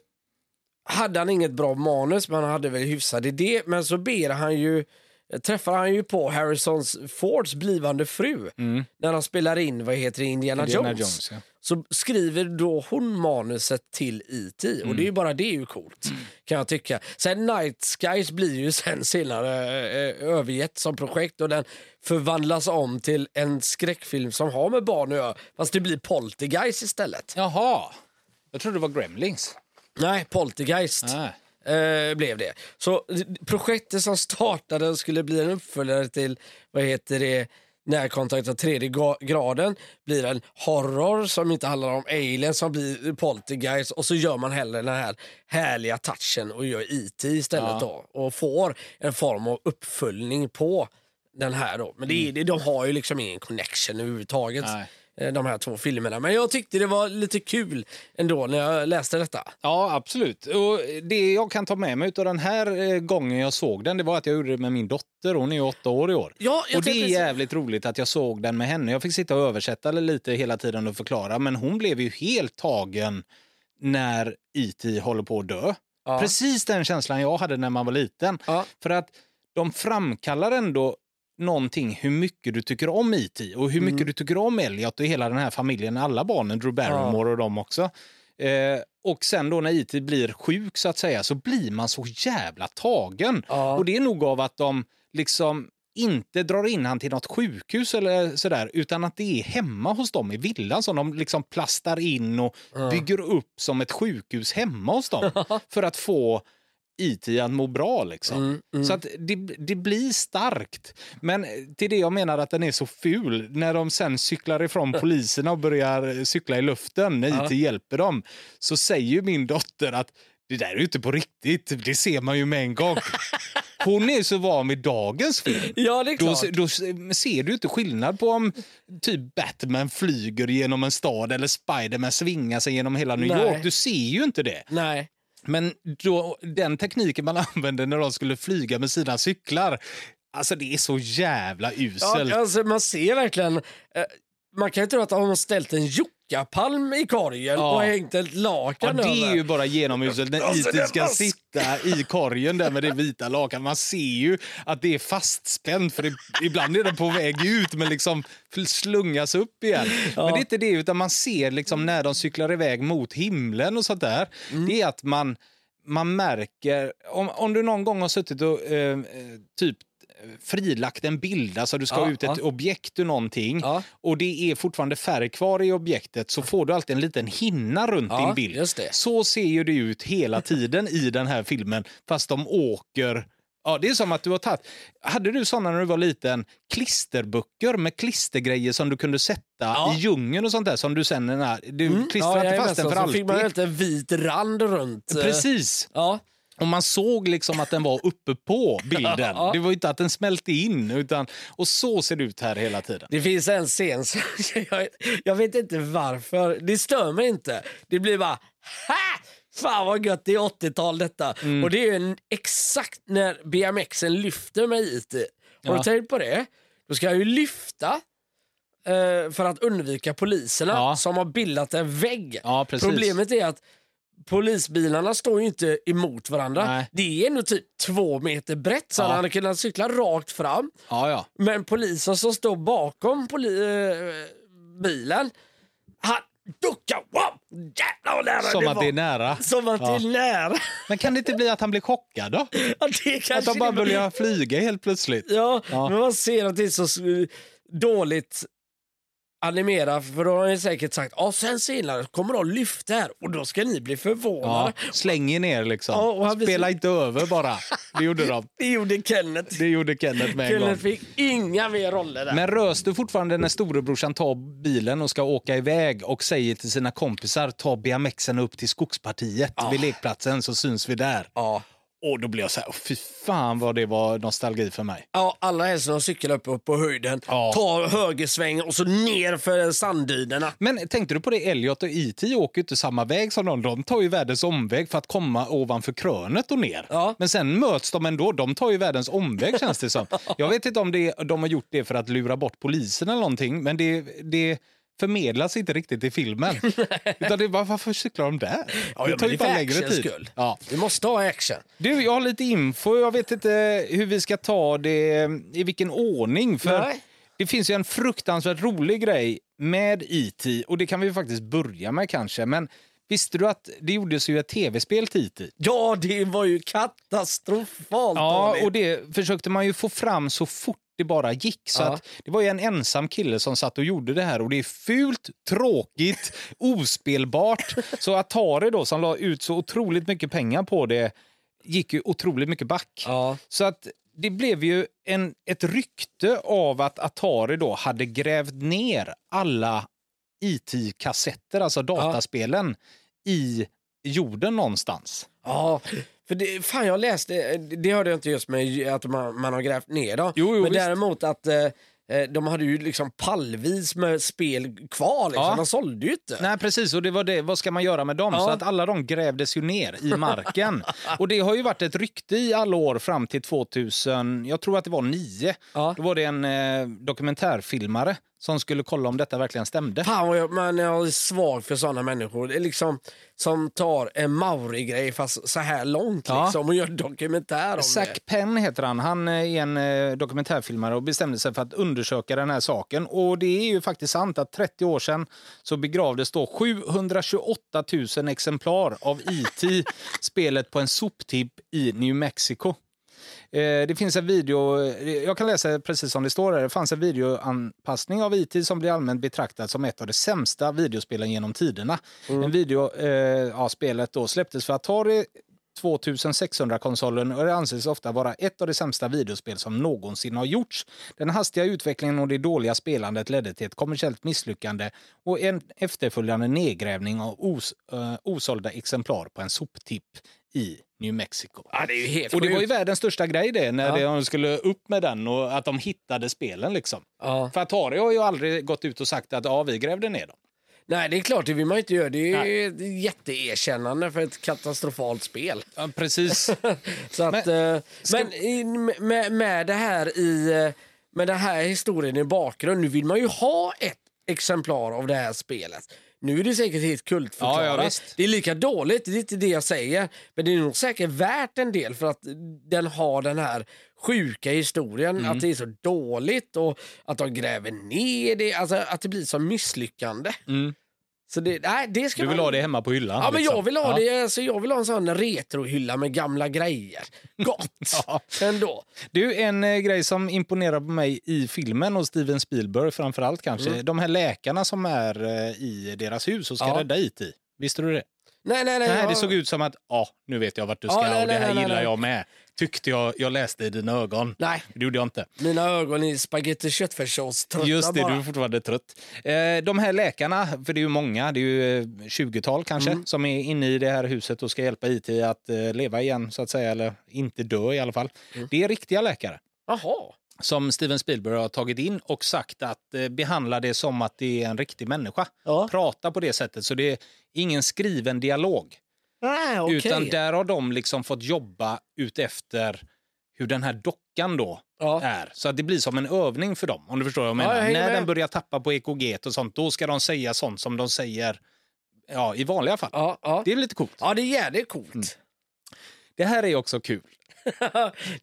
hade han inget bra manus men han hade väl hyfsad idé. Men så ber han ju, träffar han ju på Harrisons Fords blivande fru när han spelar in vad heter det, Indiana, Indiana Jones. Jones, ja. Så skriver då hon manuset till E.T. och det är ju bara det är ju coolt kan jag tycka. Sen Night Skies blir ju sen senare eh, övergett som projekt och den förvandlas om till en skräckfilm som har med barn att göra fast det blir Poltergeist istället. Jaha, jag trodde det var Gremlings. Nej, Poltergeist Nej. Eh, blev det. Så projektet som startade skulle bli en uppföljare till vad heter det Närkontakt av tredje graden blir en horror som inte handlar om aliens som blir poltergeist och så gör man hellre den här härliga touchen och gör IT istället Ja. då och får en form av uppföljning på den här då. Men det det- de har ju liksom ingen connection överhuvudtaget. Nej. Eh, De här två filmerna. Men jag tyckte det var lite kul ändå när jag läste detta. Ja, absolut. Och det jag kan ta med mig av den här eh, gången jag såg den, det var att jag gjorde det med min dotter. Hon är åtta år i år. Ja, och det är jävligt roligt att jag såg den med henne. Jag fick sitta och översätta lite hela tiden och förklara, men hon blev ju helt tagen när E.T. håller på att dö. Ja. Precis den känslan jag hade när man var liten. Ja. För att de framkallar ändå någonting hur mycket du tycker om E.T. och hur mycket du tycker om Elliot och hela den här familjen, alla barnen, Drew Barrymore och dem också. Eh, och sen då när E.T. blir sjuk så att säga så blir man så jävla tagen. Ja. Och det är nog av att de liksom inte drar in han till något sjukhus eller sådär, utan att det är hemma hos dem i villan som de liksom plastar in och bygger upp som ett sjukhus hemma hos dem för att få IT att må bra. Liksom. Så att det, det blir starkt. Men till det jag menar att den är så ful, när de sen cyklar ifrån poliserna och börjar cykla i luften, när IT hjälper dem, så säger ju min dotter att det där är ju inte på riktigt, det ser man ju med en gång. Hon är så van vid dagens film. Ja, det är Då, klart. då se- ser du inte skillnad på om typ Batman flyger genom en stad eller Spiderman svingar sig genom hela New Nej. York. Du ser ju inte det. Nej. Men då, den tekniken man använde när de skulle flyga med sina cyklar, alltså det är så jävla Ja, uselt. alltså, man ser verkligen... Eh, man kan ju tro att de har ställt en juckapalm i korgen Ja. och hängt ett Ja, lakan det är över. ju bara genomuselt när Alltså, IT det ska sitta i korgen där med det vita lakan. Man ser ju att det är fastspänt för det, ibland är det på väg ut men liksom slungas upp igen. Men det är inte det utan man ser liksom när de cyklar iväg mot himlen och sånt där. Mm. Det är att man man märker, om, om du någon gång har suttit och eh, eh, typ frilagt en bild, alltså du ska Ja, ha ut ett ja. objekt ur någonting Ja. och det är fortfarande färg kvar i objektet så får du alltid en liten hinna runt din bild. just det. Så ser ju det ut hela tiden i den här filmen fast de åker Ja, det är som att du har tagit... Hade du såna när du var liten klisterböcker med klistergrejer som du kunde sätta Ja. i djungeln och sånt där som du sen... Du Mm. klistrade ja, fast den för så alltid. fick man en vit rand runt. eh, Precis. Ja. Och man såg liksom att den var uppe på bilden. Det var inte att den smälte in. Utan, och så ser det ut här hela tiden. Det finns en scen som jag, jag vet inte varför. Det stör mig inte. Det blir bara ha! Fan vad gött, det är 80-tal detta. Mm. Och det är en, exakt när BMXen lyfter mig hit. Har Ja. du tänkt på det? Då ska jag ju lyfta eh, för att undvika poliserna Ja. som har bildat en vägg. Ja. Problemet är att polisbilarna står ju inte emot varandra. Nej. Det är ändå typ två meter brett så Ja. han hade kunnat cykla rakt fram. Ja, ja. Men polisen som står bakom poli- eh, bilen, han duckar. Wow! Jävlar vad nära Som det att var. det är nära. Som att det är nära. Men kan det inte bli att han blir chockad då? Att de bara börjar flyga helt plötsligt? Ja, men man ser att det är så dåligt animerat för då har ju säkert sagt ja sen senare kommer de lyfta här och då ska ni bli Ja, förvånade. släng er ner liksom. Ja, och han Spela inte över bara. Det gjorde de. Det gjorde Kenneth. Det gjorde Kenneth med en gång. Kenneth fick inga mer roller där. Men rös du fortfarande när storebrorsan tar bilen och ska åka iväg och säger till sina kompisar ta BMXen upp till skogspartiet vid lekplatsen så syns vi där. Ja. Och då blev jag så här, "Åh, fy fan vad det var nostalgi för mig. Ja, alla helst när de cyklar upp, på höjden, Ja. tar högersväng och så ner för sanddynerna. Men tänkte du på det, Elliot och E.T. åker inte samma väg som de. De tar ju världens omväg för att komma ovanför krönet och ner. Ja. Men sen möts de ändå. De tar ju världens omväg känns det som. Jag vet inte om det, de har gjort det för att lura bort polisen eller någonting, men det, det förmedlas inte riktigt i filmen. Utan det är bara, varför cyklar de där? det tar ju bara längre tid. skull. Ja. Vi måste ha action. Du, jag har lite info. Jag vet inte hur vi ska ta det, i vilken ordning. För Nej. Det finns ju en fruktansvärt rolig grej med E.T. och det kan vi faktiskt börja med kanske. Men visste du att det gjordes ju ett tv-spel till E.T.? Ja, det var ju katastrofalt Ja, dåligt. och det försökte man ju få fram så fort det bara gick. Så Ja. att det var ju en ensam kille som satt och gjorde det här och det är fult, tråkigt, ospelbart. Så Atari då som la ut så otroligt mycket pengar på det gick ju otroligt mycket back. Ja. Så att det blev ju en, ett rykte av att Atari då hade grävt ner alla IT-kassetter, alltså dataspelen, i jorden någonstans. Ja, för det, fan jag läste, det hörde jag inte just med att man, man har grävt ner dem. Jo, jo, men visst. däremot att eh, eh, de hade ju liksom pallvis med spel kvar. Liksom. Ja. De sålde ju inte. Nej, precis. Och det var det. Vad ska man göra med dem? Ja. Så att alla de grävdes ju ner i marken. och det har ju varit ett rykte i alla år fram till 2000, jag tror att det var nio. Ja. Då var det en eh, dokumentärfilmare som skulle kolla om detta verkligen stämde. Fan vad jag, man är svag för sådana människor. Det är liksom som tar en Mauri-grej fast så här långt Ja. liksom, och gör dokumentär om Zack det. Penn heter han. Han är en eh, dokumentärfilmare och bestämde sig för att undersöka den här saken. Och det är ju faktiskt sant att 30 år sedan så begravdes då 728 000 exemplar av E.T. spelet på en soptipp i New Mexico. Eh, Det finns en video, eh, jag kan läsa precis som det står här. Det fanns en videoanpassning av IT som blir allmänt betraktad som ett av de sämsta videospelen genom tiderna. En video, eh, ja, spelet då släpptes för Atari 2600-konsolen och det anses ofta vara ett av de sämsta videospel som någonsin har gjorts. Den hastiga utvecklingen och det dåliga spelandet ledde till ett kommersiellt misslyckande och en efterföljande nedgrävning av os, eh, osålda exemplar på en soptipp i New Mexico. Ja, det är ju helt Och det var ju världens största grej det, när Ja. de skulle upp med den och att de hittade spelen liksom. Ja. För Atari har ju aldrig gått ut och sagt att ja, vi grävde ner dem. Nej, det är klart, det vill man inte göra. Det är ju ett jätteerkännande för ett katastrofalt spel. Ja, precis. Så att, Men- men men i, med, med det här i eh, med den här historien i bakgrund, nu vill man ju ha ett exemplar av det här spelet. Nu är det säkert helt kultförklarat. Ja, ja, visst. det är lika dåligt, det är inte det jag säger. Men det är nog säkert värt en del för att den har den här sjuka historien. Mm. Att det är så dåligt och att de gräver ner det. Alltså att det blir så misslyckande. Mm. Så det, nej, det ska Du vill man... ha det hemma på hyllan? Ja, men liksom. jag vill ha Ja. det. Alltså, jag vill ha en sån retrohylla med gamla grejer. Gott! Ja. Ändå. Du, en eh, grej som imponerar på mig i filmen och Steven Spielberg framförallt kanske. De här läkarna som är eh, i deras hus och ska Mm. Ja. rädda IT. Visste du det? Nej, nej, nej. Nej, jag- det såg ut som att ja, nu vet jag vart du Ja, ska nej, och det här nej, gillar jag med. Tyckte jag, jag läste i dina ögon. Nej, Det gjorde jag inte. mina ögon är spagetti köttfärssås Just det, bara. du är fortfarande trött. Eh, de här läkarna, för det är ju många, det är ju eh, 20-tal kanske, Mm. som är inne i det här huset och ska hjälpa IT att eh, leva igen, så att säga, eller inte dö i alla fall. Mm. Det är riktiga läkare Jaha. som Steven Spielberg har tagit in och sagt att eh, behandla det som att det är en riktig människa. Ja. Prata på det sättet, så det är ingen skriven dialog. Nej, okej. Utan där har de liksom fått jobba utefter hur den här dockan då Ja. är. Så att det blir som en övning för dem. Om du förstår vad jag menar. jag hänger När med. den börjar tappa på EKG och sånt, då ska de säga sånt som de säger ja, i vanliga fall. Ja, ja. Det är lite coolt. ja, det är jävligt coolt. Mm. Det här är också kul.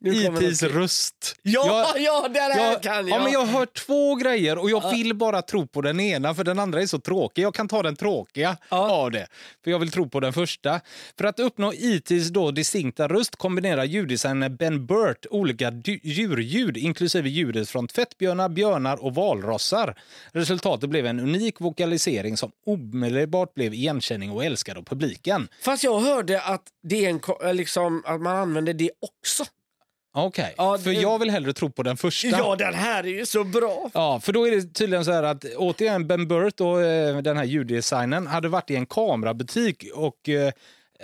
ITs röst. Ja, ja, det här jag, kan jag. Ja, men jag har hört två grejer och jag vill bara tro på den ena för den andra är så tråkig. Jag kan ta den tråkiga Ja. av det. För jag vill tro på den första. För att uppnå ITs då distinkta röst kombinerar ljuddesignern Ben Burt olika djurljud inklusive ljudet från tvättbjörnar, björnar och valrossar. Resultatet blev en unik vokalisering som omedelbart blev igenkänning och älskad av publiken. Fast jag hörde att, det är en, liksom, att man använder det också. Okej, Ja, för det- jag vill hellre tro på den första. Ja, den här är ju så bra. Ja, för då är det tydligen så här att återigen Ben Burt och eh, den här ljuddesignern hade varit i en kamerabutik och eh,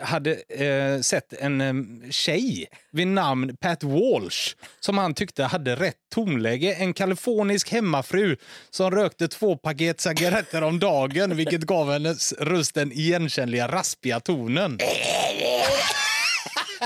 hade eh, sett en eh, tjej vid namn Pat Walsh som han tyckte hade rätt tonläge. En kalifornisk hemmafru som rökte två paket cigaretter om dagen vilket gav hennes röst den igenkännliga raspiga tonen.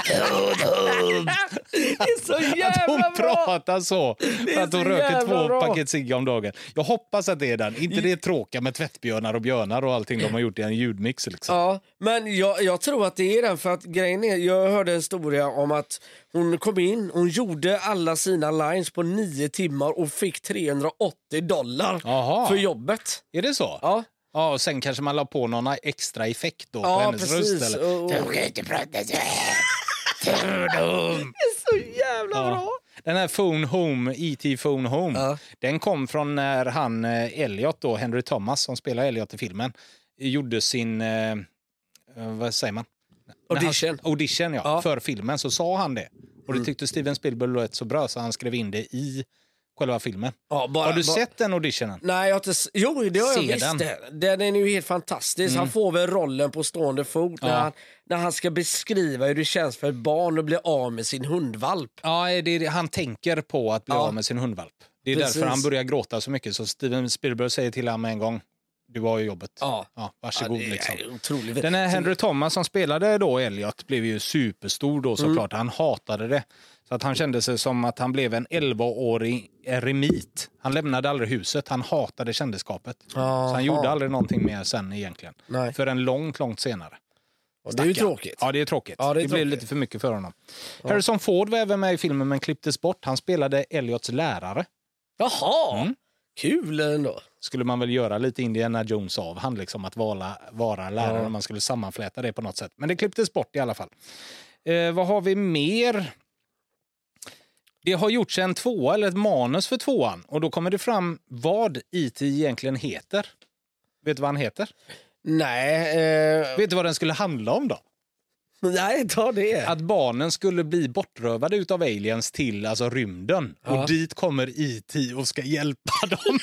Det är så Att jävla hon bra! pratar så för att hon röker två bra. paket cigg om dagen. Jag hoppas att det är den. Inte det tråkiga med tvättbjörnar och björnar och allting de har gjort i en ljudmix. Liksom. Ja, men jag, jag tror att det är den för att grejen är, jag hörde en historia om att hon kom in, hon gjorde alla sina lines på nio timmar och fick 380 dollar Jaha. för jobbet. Är det så? Ja, Ja, och sen kanske man la på någon extra effekt då på ja hennes precis. röst. Eller? Och- kan inte prata så jävla Ja. bra! Den här Phone Home, E.T. Phone Home, Ja. den kom från när han eh, Elliot, då, Henry Thomas, som spelar Elliot i filmen, gjorde sin, eh, eh, vad säger man? När han- Audition. audition ja, Ja. Mm. för filmen, så sa han det. Och det tyckte Steven Spielberg lät så bra så han skrev in det i själva filmen. Ja, bara, Har du bara- sett den auditionen? Nej, jag har inte... Jo, det har jag Se visst. den. Den. är ju helt fantastisk. Han får väl rollen på stående fot när, Ja. han, när han ska beskriva hur det känns för ett barn att bli av med sin hundvalp. Ja, det det. han tänker på att bli Ja. av med sin hundvalp. Det är Precis. därför han börjar gråta så mycket. Så Steven Spielberg säger till honom en gång, du har ju jobbet. Ja. Ja, varsågod. är liksom. otroligt. Den här Henry Thomas som spelade då Elliot blev ju superstor då såklart. Han hatade det. Så att han kände sig som att han blev en 11-årig eremit. Han lämnade aldrig huset. Han hatade kändisskapet. Så Jaha. han gjorde aldrig någonting mer sen egentligen. Nej. Förrän långt, långt senare. Och det är ju tråkigt. Ja, det är tråkigt. Ja, det det är blev tråkigt. lite för mycket för honom. Harrison Ford var även med i filmen men klipptes bort. Han spelade Elliots lärare. Jaha, Mm. kul ändå. Skulle man väl göra lite Indiana Jones av han liksom att vara, vara lärare Ja. man skulle sammanfläta det på något sätt. Men det klipptes bort i alla fall. Eh, vad har vi mer? Det har gjorts en tvåa eller ett manus för tvåan och då kommer det fram vad IT egentligen heter. Vet du vad han heter? Nej, eh, Vet du vad den skulle handla om då? nej ta det. Att barnen skulle bli bortrövade utav aliens till alltså rymden. Ja. Och dit kommer IT och ska hjälpa dem.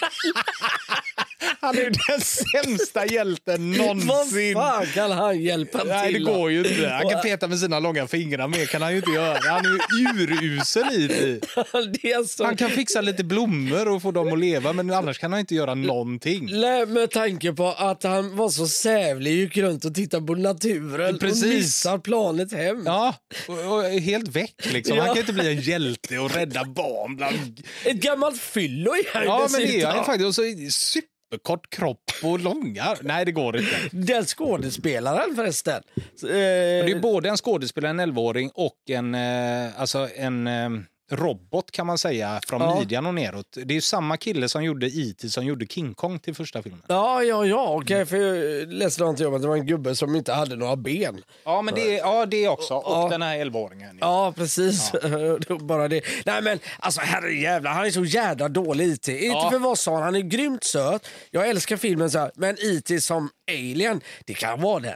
Han är den sämsta hjälten Vad någonsin. fan kan han hjälpa Nej, det till? går ju inte. Han kan peta med sina långa fingrar, mer kan han ju inte göra. Han är ju urusel i det. Han kan fixa lite blommor och få dem att leva, men annars kan han inte göra någonting. Nej, med tanke på att han var så sävlig, gick runt och tittade på naturen Precis. och missar planet hem. Ja, och, och helt väck liksom. Han kan inte bli en hjälte och rädda barn bland Ett gammalt fyllo han Ja, men det är han faktiskt. Och så superkort kropp och långa... Nej, det går inte. Den skådespelaren förresten. Eh, Det är både en skådespelare, en 11-åring och en, eh, alltså en, eh, robot kan man säga från Ja. midjan och neråt. Det är ju samma kille som gjorde E.T. som gjorde King Kong till första filmen. Ja, ja, ja, okej. För jag läste någonting om att det var en gubbe som inte hade några ben. Ja, men det, ja, det också. Och Ja. den här 11-åringen. Ja, precis. Var Bara det. Nej men alltså herrejävlar, han är så jävla dålig IT. Inte Ja. för vad sa han, han är grymt söt. Jag älskar filmen så här, men IT som alien, det kan vara den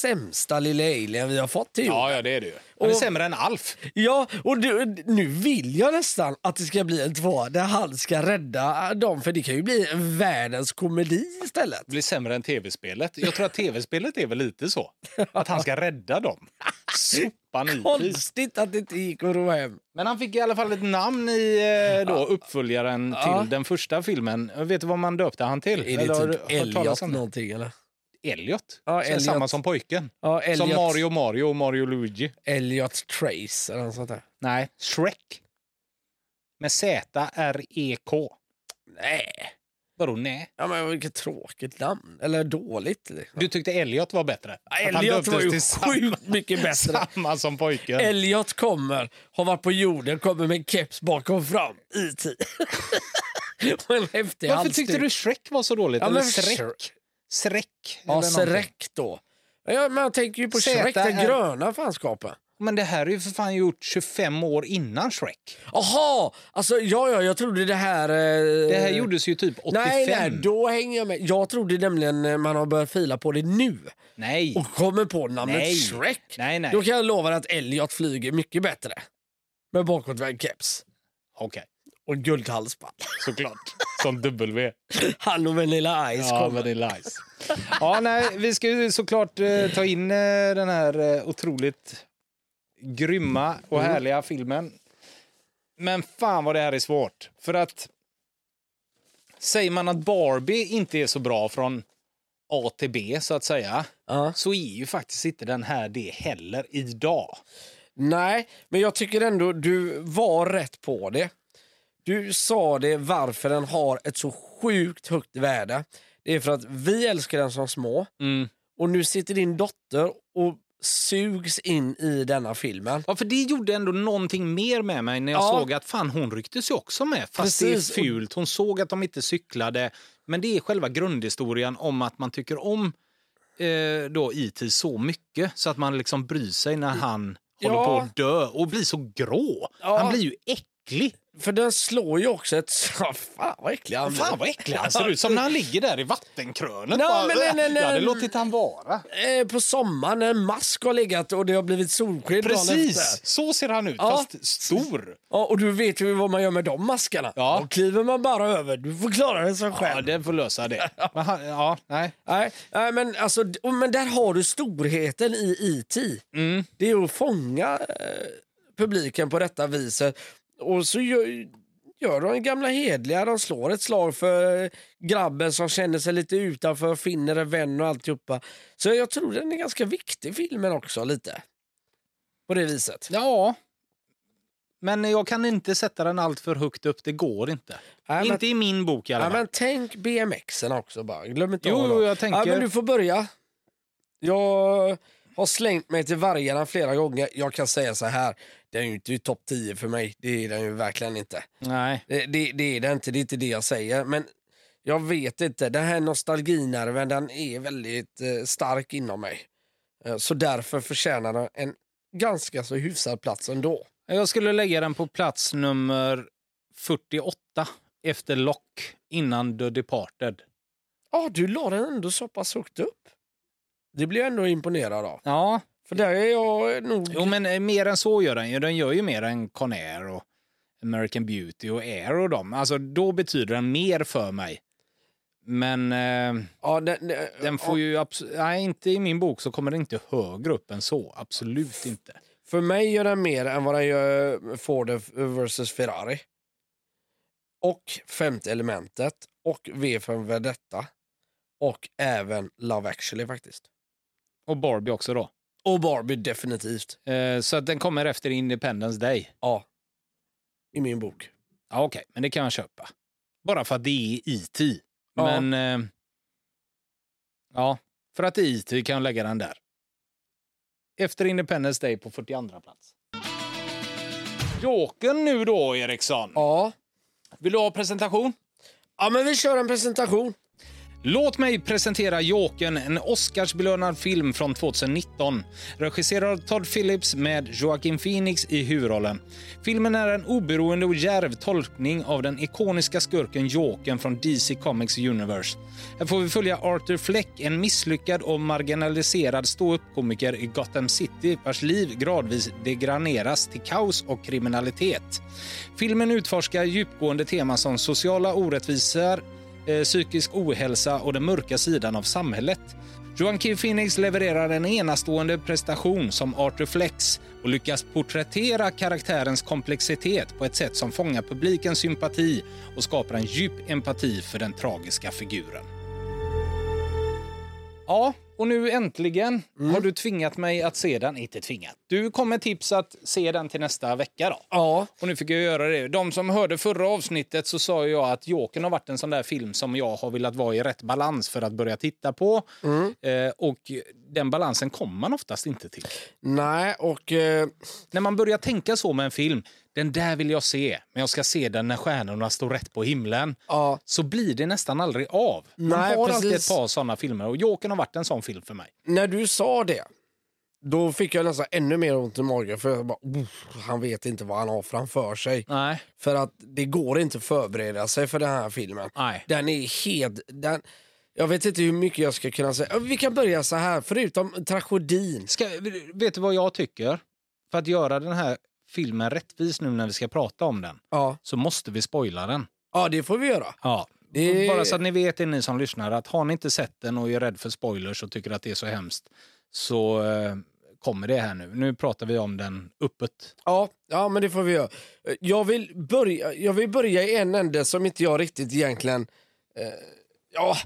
sämsta lilla alien vi har fått till jorden. Ja, ja, det är det ju. Han är Och- sämre än Alf. Ja, och du, nu vill jag nästan att det ska bli en tvåa där han ska rädda dem, för det kan ju bli världens komedi istället. Det blir sämre än tv-spelet. Jag tror att tv-spelet är väl lite så. Att han ska rädda dem. Sopan. Konstigt att det inte gick att ro hem. Men han fick i alla fall ett namn i eh, då, uppföljaren Ja. till den första filmen. Vet du vad man döpte han till? Är Eller det du typ Elliot någonting eller? Elliot. Ja, Elliot. Samma som pojken. Ja, Som Elliot, Mario Mario och Mario Luigi. Elliot Trace eller något sånt där. Nej, Shrek. Med Z-R-E-K. Nej. Vadå nej? Ja, men vilket tråkigt namn. Eller dåligt. liksom. Du tyckte Elliot var bättre? Han Elliot var ju sjukt mycket bättre. Samma som pojken. Elliot kommer, har varit på jorden, kommer med en keps bakom fram. IT. Och en häftig Varför halsduk. tyckte du Shrek var så dåligt? Ja, Eller Shrek? Shrek. Ja. Shrek då. Ja, man tänker ju på Shrek, den är- gröna fanskapen. Men det här är ju för fan gjort 25 år innan Shrek. Jaha, alltså ja, ja, jag trodde det här... Eh... Det här gjordes ju typ 85. Nej, nej, då hänger jag med. Jag trodde nämligen eh, man har börjat fila på det nu Nej. och kommer på namnet Nej. Shrek. Nej, nej. Då kan jag lova att Elliot flyger mycket bättre. Med bakåtvänd keps Okej, och guldhalsband. såklart. Som W. Han och Vanilla Ice Ja, kommer. är nice. Ja, nej, vi ska ju såklart eh, ta in eh, den här eh, otroligt grymma och Mm. härliga filmen. Men fan vad det här är svårt. För att säger man att Barbie inte är så bra från A till B så att säga, Ja. så är ju faktiskt inte den här det heller idag. Nej, men jag tycker ändå du var rätt på det. Du sa det varför den har ett så sjukt högt värde. Det är för att vi älskar den som små Mm. och nu sitter din dotter och sugs in i denna filmen. Ja, för det gjorde ändå någonting mer med mig när jag Ja. såg att fan hon rycktes ju också med. Fast Precis. det är fult. Hon såg att de inte cyklade. Men det är själva grundhistorien om att man tycker om eh, då IT så mycket så att man liksom bryr sig när han håller Ja. på att dö och blir så grå. Ja. Han blir ju äcklig. För den slår ju också ett... Fan vad äcklig han. Fan vad äcklig han ser ut. Som när han ligger där i vattenkrönet. Nej, Bara, men nej, nej, nej. Jag hade låtit han vara. Eh, på sommaren när en mask har legat och det har blivit solsken. Precis, så ser han ut. Ja. Fast stor. Ja, och du vet ju vad man gör med de maskarna. Ja. Då kliver man bara över. Du får klara det som själv. Ja, den får lösa det. Men han, ja, nej. Nej, nej men, alltså, och- men där har du storheten i IT. Mm. Det är att fånga eh, publiken på detta viset. Och så gör, gör de gamla hedliga. De slår ett slag för grabben som känner sig lite utanför, finner en vän och alltihopa. Så jag tror den är ganska viktig filmen också lite. På det viset. Ja. Men jag kan inte sätta den allt för högt upp. Det går inte. Nej, men- inte i min bok i alla fall. men tänk BMXen också bara. Glöm inte Jo, jag tänker- Ja, men du får börja. Jag har slängt mig till vargarna flera gånger. Jag kan säga så här. Den är ju inte topp 10 för mig. Det är den ju verkligen inte. Nej. Det, det, det är det inte. Det är inte det jag säger. Men jag vet inte. Den här nostalginerven den är väldigt eh, stark inom mig. Eh, så därför förtjänar den en ganska så hyfsad plats ändå. Jag skulle lägga den på plats nummer 48 efter Lock innan The Departed. Ja, du la den ändå så pass högt upp. Det blir jag ändå imponerad av. Ja, För där är jag nog... jo, men eh, mer än så gör den ju. Den gör ju mer än Con Air och American Beauty och Air och dem. Alltså, då betyder den mer för mig. Men eh, Ja, den, den, den får ju... abs- Nej, inte i min bok så kommer den inte högre upp än så. Absolut inte. För mig gör den mer än vad den gör Ford vs Ferrari. Och Femte elementet. Och V för Vendetta. Och även Love actually faktiskt. Och Barbie också då. Och Barbie definitivt. Eh, så att den kommer efter Independence Day. Ja. I min bok. Ja, Okej, men det kan jag köpa. Bara för att det är E.T. Ja. Men... Eh, ja, för att det är E.T. kan jag lägga den där. Efter Independence Day på 42 plats. Jokern nu då, Eriksson. Ja. Vill du ha presentation? ja, men vi kör en presentation. Låt mig presentera Jokern, en Oscarsbelönad film från 2019. Regisserad av Todd Phillips med Joaquin Phoenix i huvudrollen. Filmen är en oberoende och djärv tolkning av den ikoniska skurken Jokern från DC Comics Universe. Här får vi följa Arthur Fleck, en misslyckad och marginaliserad ståuppkomiker i Gotham City vars liv gradvis degraderas till kaos och kriminalitet. Filmen utforskar djupgående teman som sociala orättvisor, eh, psykisk ohälsa och den mörka sidan av samhället. Joaquin Phoenix levererar en enastående prestation som Arthur Flex och lyckas porträttera karaktärens komplexitet på ett sätt som fångar publikens sympati och skapar en djup empati för den tragiska figuren. Ja, och nu äntligen har du tvingat mig att se den. Inte tvingat. Du kom med tips att se den till nästa vecka då. Ja. Och nu fick jag göra det. De som hörde förra avsnittet så sa jag att Jokern har varit en sån där film som jag har velat vara i rätt balans för att börja titta på. Eh, och den balansen kommer man oftast inte till. Nej, och... Eh, När man börjar tänka så med en film, den där vill jag se, men jag ska se den när stjärnorna står rätt på himlen. ja. Så blir det nästan aldrig av. Man Nej, har alltid ett precis. par såna filmer och Jokern har varit en sån film för mig. När du sa det, då fick jag nästan ännu mer ont i magen. För jag bara, "Oh, han vet inte vad han har framför sig. Nej. För att det går inte att förbereda sig för den här filmen. Nej. Den är helt... Den, jag vet inte hur mycket jag ska kunna säga. Vi kan börja så här, förutom tragedin. Ska, vet du vad jag tycker? För att göra den här filmen rättvis nu när vi ska prata om den, Ja, så måste vi spoila den. ja det får vi göra. Ja. Det- Bara så att ni vet, det ni som lyssnar, att har ni inte sett den och är rädd för spoilers och tycker att det är så hemskt, så eh, kommer det här nu. Nu pratar vi om den öppet. Ja, ja, men det får vi göra. Jag vill börja, jag vill börja i en ände som inte jag riktigt egentligen... Eh, ja,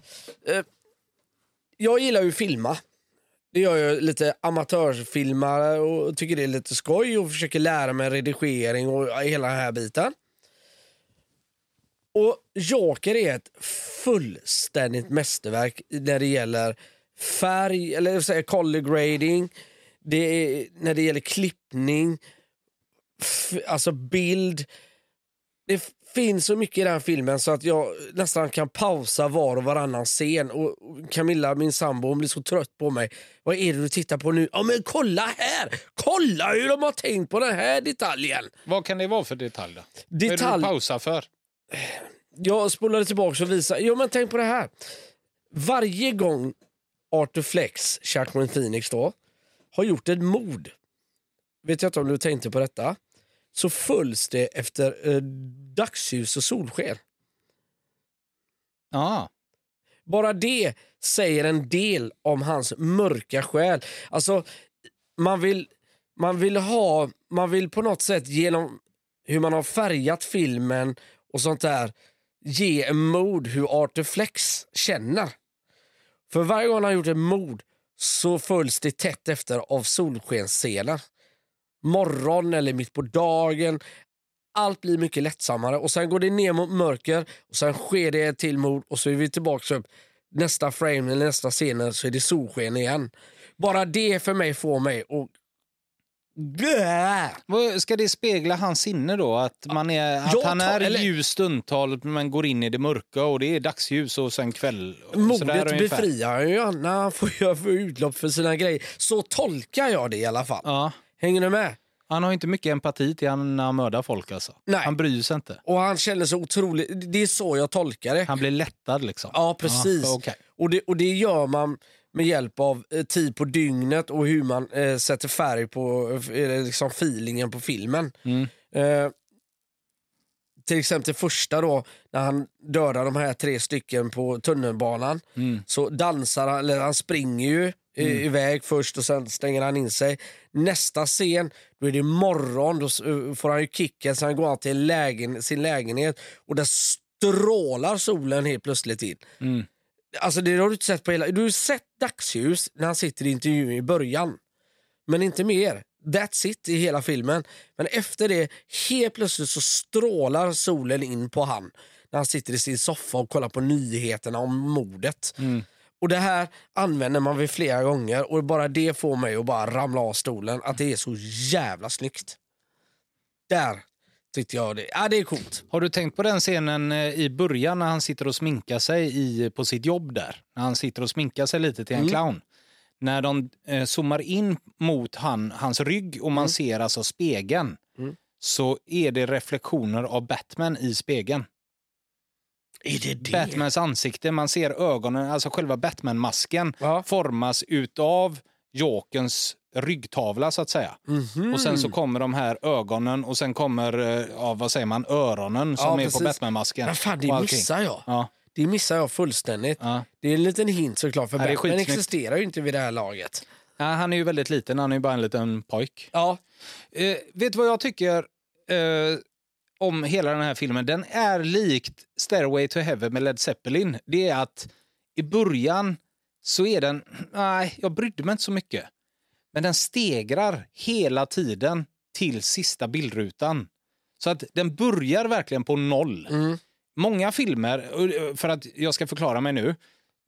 eh, jag gillar ju att filma. Det gör jag lite amatörfilmare och tycker det är lite skoj och försöker lära mig redigering och hela den här biten. Och Joker är ett fullständigt mästerverk när det gäller färg, eller jag säger color grading, det är, när det gäller klippning, alltså bild. Det är finns så mycket i den filmen så att jag nästan kan pausa var och varannan scen. Och Camilla, min sambo, hon blir så trött på mig. Vad är det du tittar på nu? Ja men kolla här! Kolla hur de har tänkt på den här detaljen! Vad kan det vara för detalj då? Vad är det Detalj... du pausar för? Jag spolade tillbaka och visade. Jo men tänk på det här. Varje gång Arthur Flex, Jackman Phoenix då, har gjort ett mord. Vet jag inte om du tänkte på detta. Så följs det efter eh, dagsljus och solsken. Ja. Bara det säger en del om hans mörka själ. Alltså, man vill, man vill ha, man vill på något sätt genom hur man har färgat filmen och sånt där ge en mod hur Arthur Flex känner. För varje gång han gjort ett mord så följs det tätt efter av solskensscener. Morgon eller mitt på dagen. Allt blir mycket lättsammare och sen går det ner mot mörker och sen sker det ett till mord och så är vi tillbaka upp nästa frame eller nästa scen så är det solsken igen. Bara det för mig får mig att... Ska det spegla hans sinne då? Att, man är, att han är eller- ljus stundtal men går in i det mörka och det är dagsljus och sen kväll. och Modet befriar ju när han får, jag får utlopp för sina grejer. Så tolkar jag det i alla fall. Ja. Hänger du med? Han har inte mycket empati till han när han mördar folk alltså. Nej. Han bryr sig inte. Och han känner sig otroligt... Det är så jag tolkar det. Han blir lättad liksom. Ja, precis. Ja, okej. och, det och det gör man med hjälp av eh, tid på dygnet och hur man eh, sätter färg på eh, liksom feelingen på filmen. Mm. Eh, till exempel det första då, när han dödar de här tre stycken på tunnelbanan. Mm. Så dansar han, eller han springer ju eh, iväg först och sen stänger han in sig. Nästa scen, då är det morgon, då eh, får han ju kicken, går han till en lägen, sin lägenhet och där strålar solen helt plötsligt in. Mm. Alltså det har du inte sett på hela... Du har sett dagsljus när han sitter i intervjun i början. Men inte mer. That's it i hela filmen. Men efter det, helt plötsligt så strålar solen in på han. När han sitter i sin soffa och kollar på nyheterna om mordet. Mm. Och det här använder man vid flera gånger och bara det får mig att bara ramla av stolen. Att det är så jävla snyggt. Där tyckte jag det. Ja, det är coolt. Har du tänkt på den scenen eh, i början när han sitter och sminkar sig i, på sitt jobb där? När han sitter och sminkar sig lite till en clown. När de eh, zoomar in mot han, hans rygg och man ser alltså spegeln så är det reflektioner av Batman i spegeln. Det det? Batmans ansikte, man ser ögonen, alltså själva Batman-masken Ja. formas utav Jokerns ryggtavla så att säga. Mhm. Och sen så kommer de här ögonen och sen kommer, eh, ja, vad säger man, öronen som Ja, är precis. på Batman-masken. Ja, fan, det missar jag. Ja. Det missar jag fullständigt. Ja. Det är en liten hint såklart, för Batman existerar ju inte vid det här laget. Ja, han är ju väldigt liten, han är ju bara en liten pojk. Ja. Eh, vet du vad jag tycker eh, om hela den här filmen? Den är likt Stairway to Heaven med Led Zeppelin. Det är att i början så är den, nej, jag brydde mig inte så mycket. Men den stegrar hela tiden till sista bildrutan. Så att den börjar verkligen på noll. Mm. Många filmer, eh, för att jag ska förklara mig nu.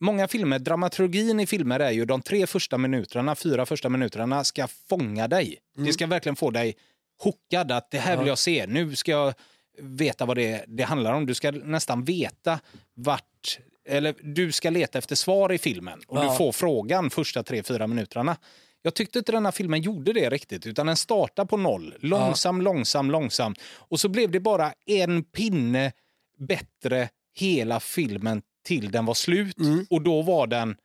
Många filmer, dramaturgin i filmer är ju de tre första minuterna, fyra första minuterna ska fånga dig. Det ska verkligen få dig hookad att det här vill jag se. Nu ska jag veta vad det, det handlar om. Du ska nästan veta vart, eller du ska leta efter svar i filmen och Ja. du får frågan första tre, fyra minuterna. Jag tyckte inte den här filmen gjorde det riktigt, utan den startar på noll. Långsam, långsam, långsam. Och så blev det bara en pinne bättre hela filmen till den var slut. Och då var den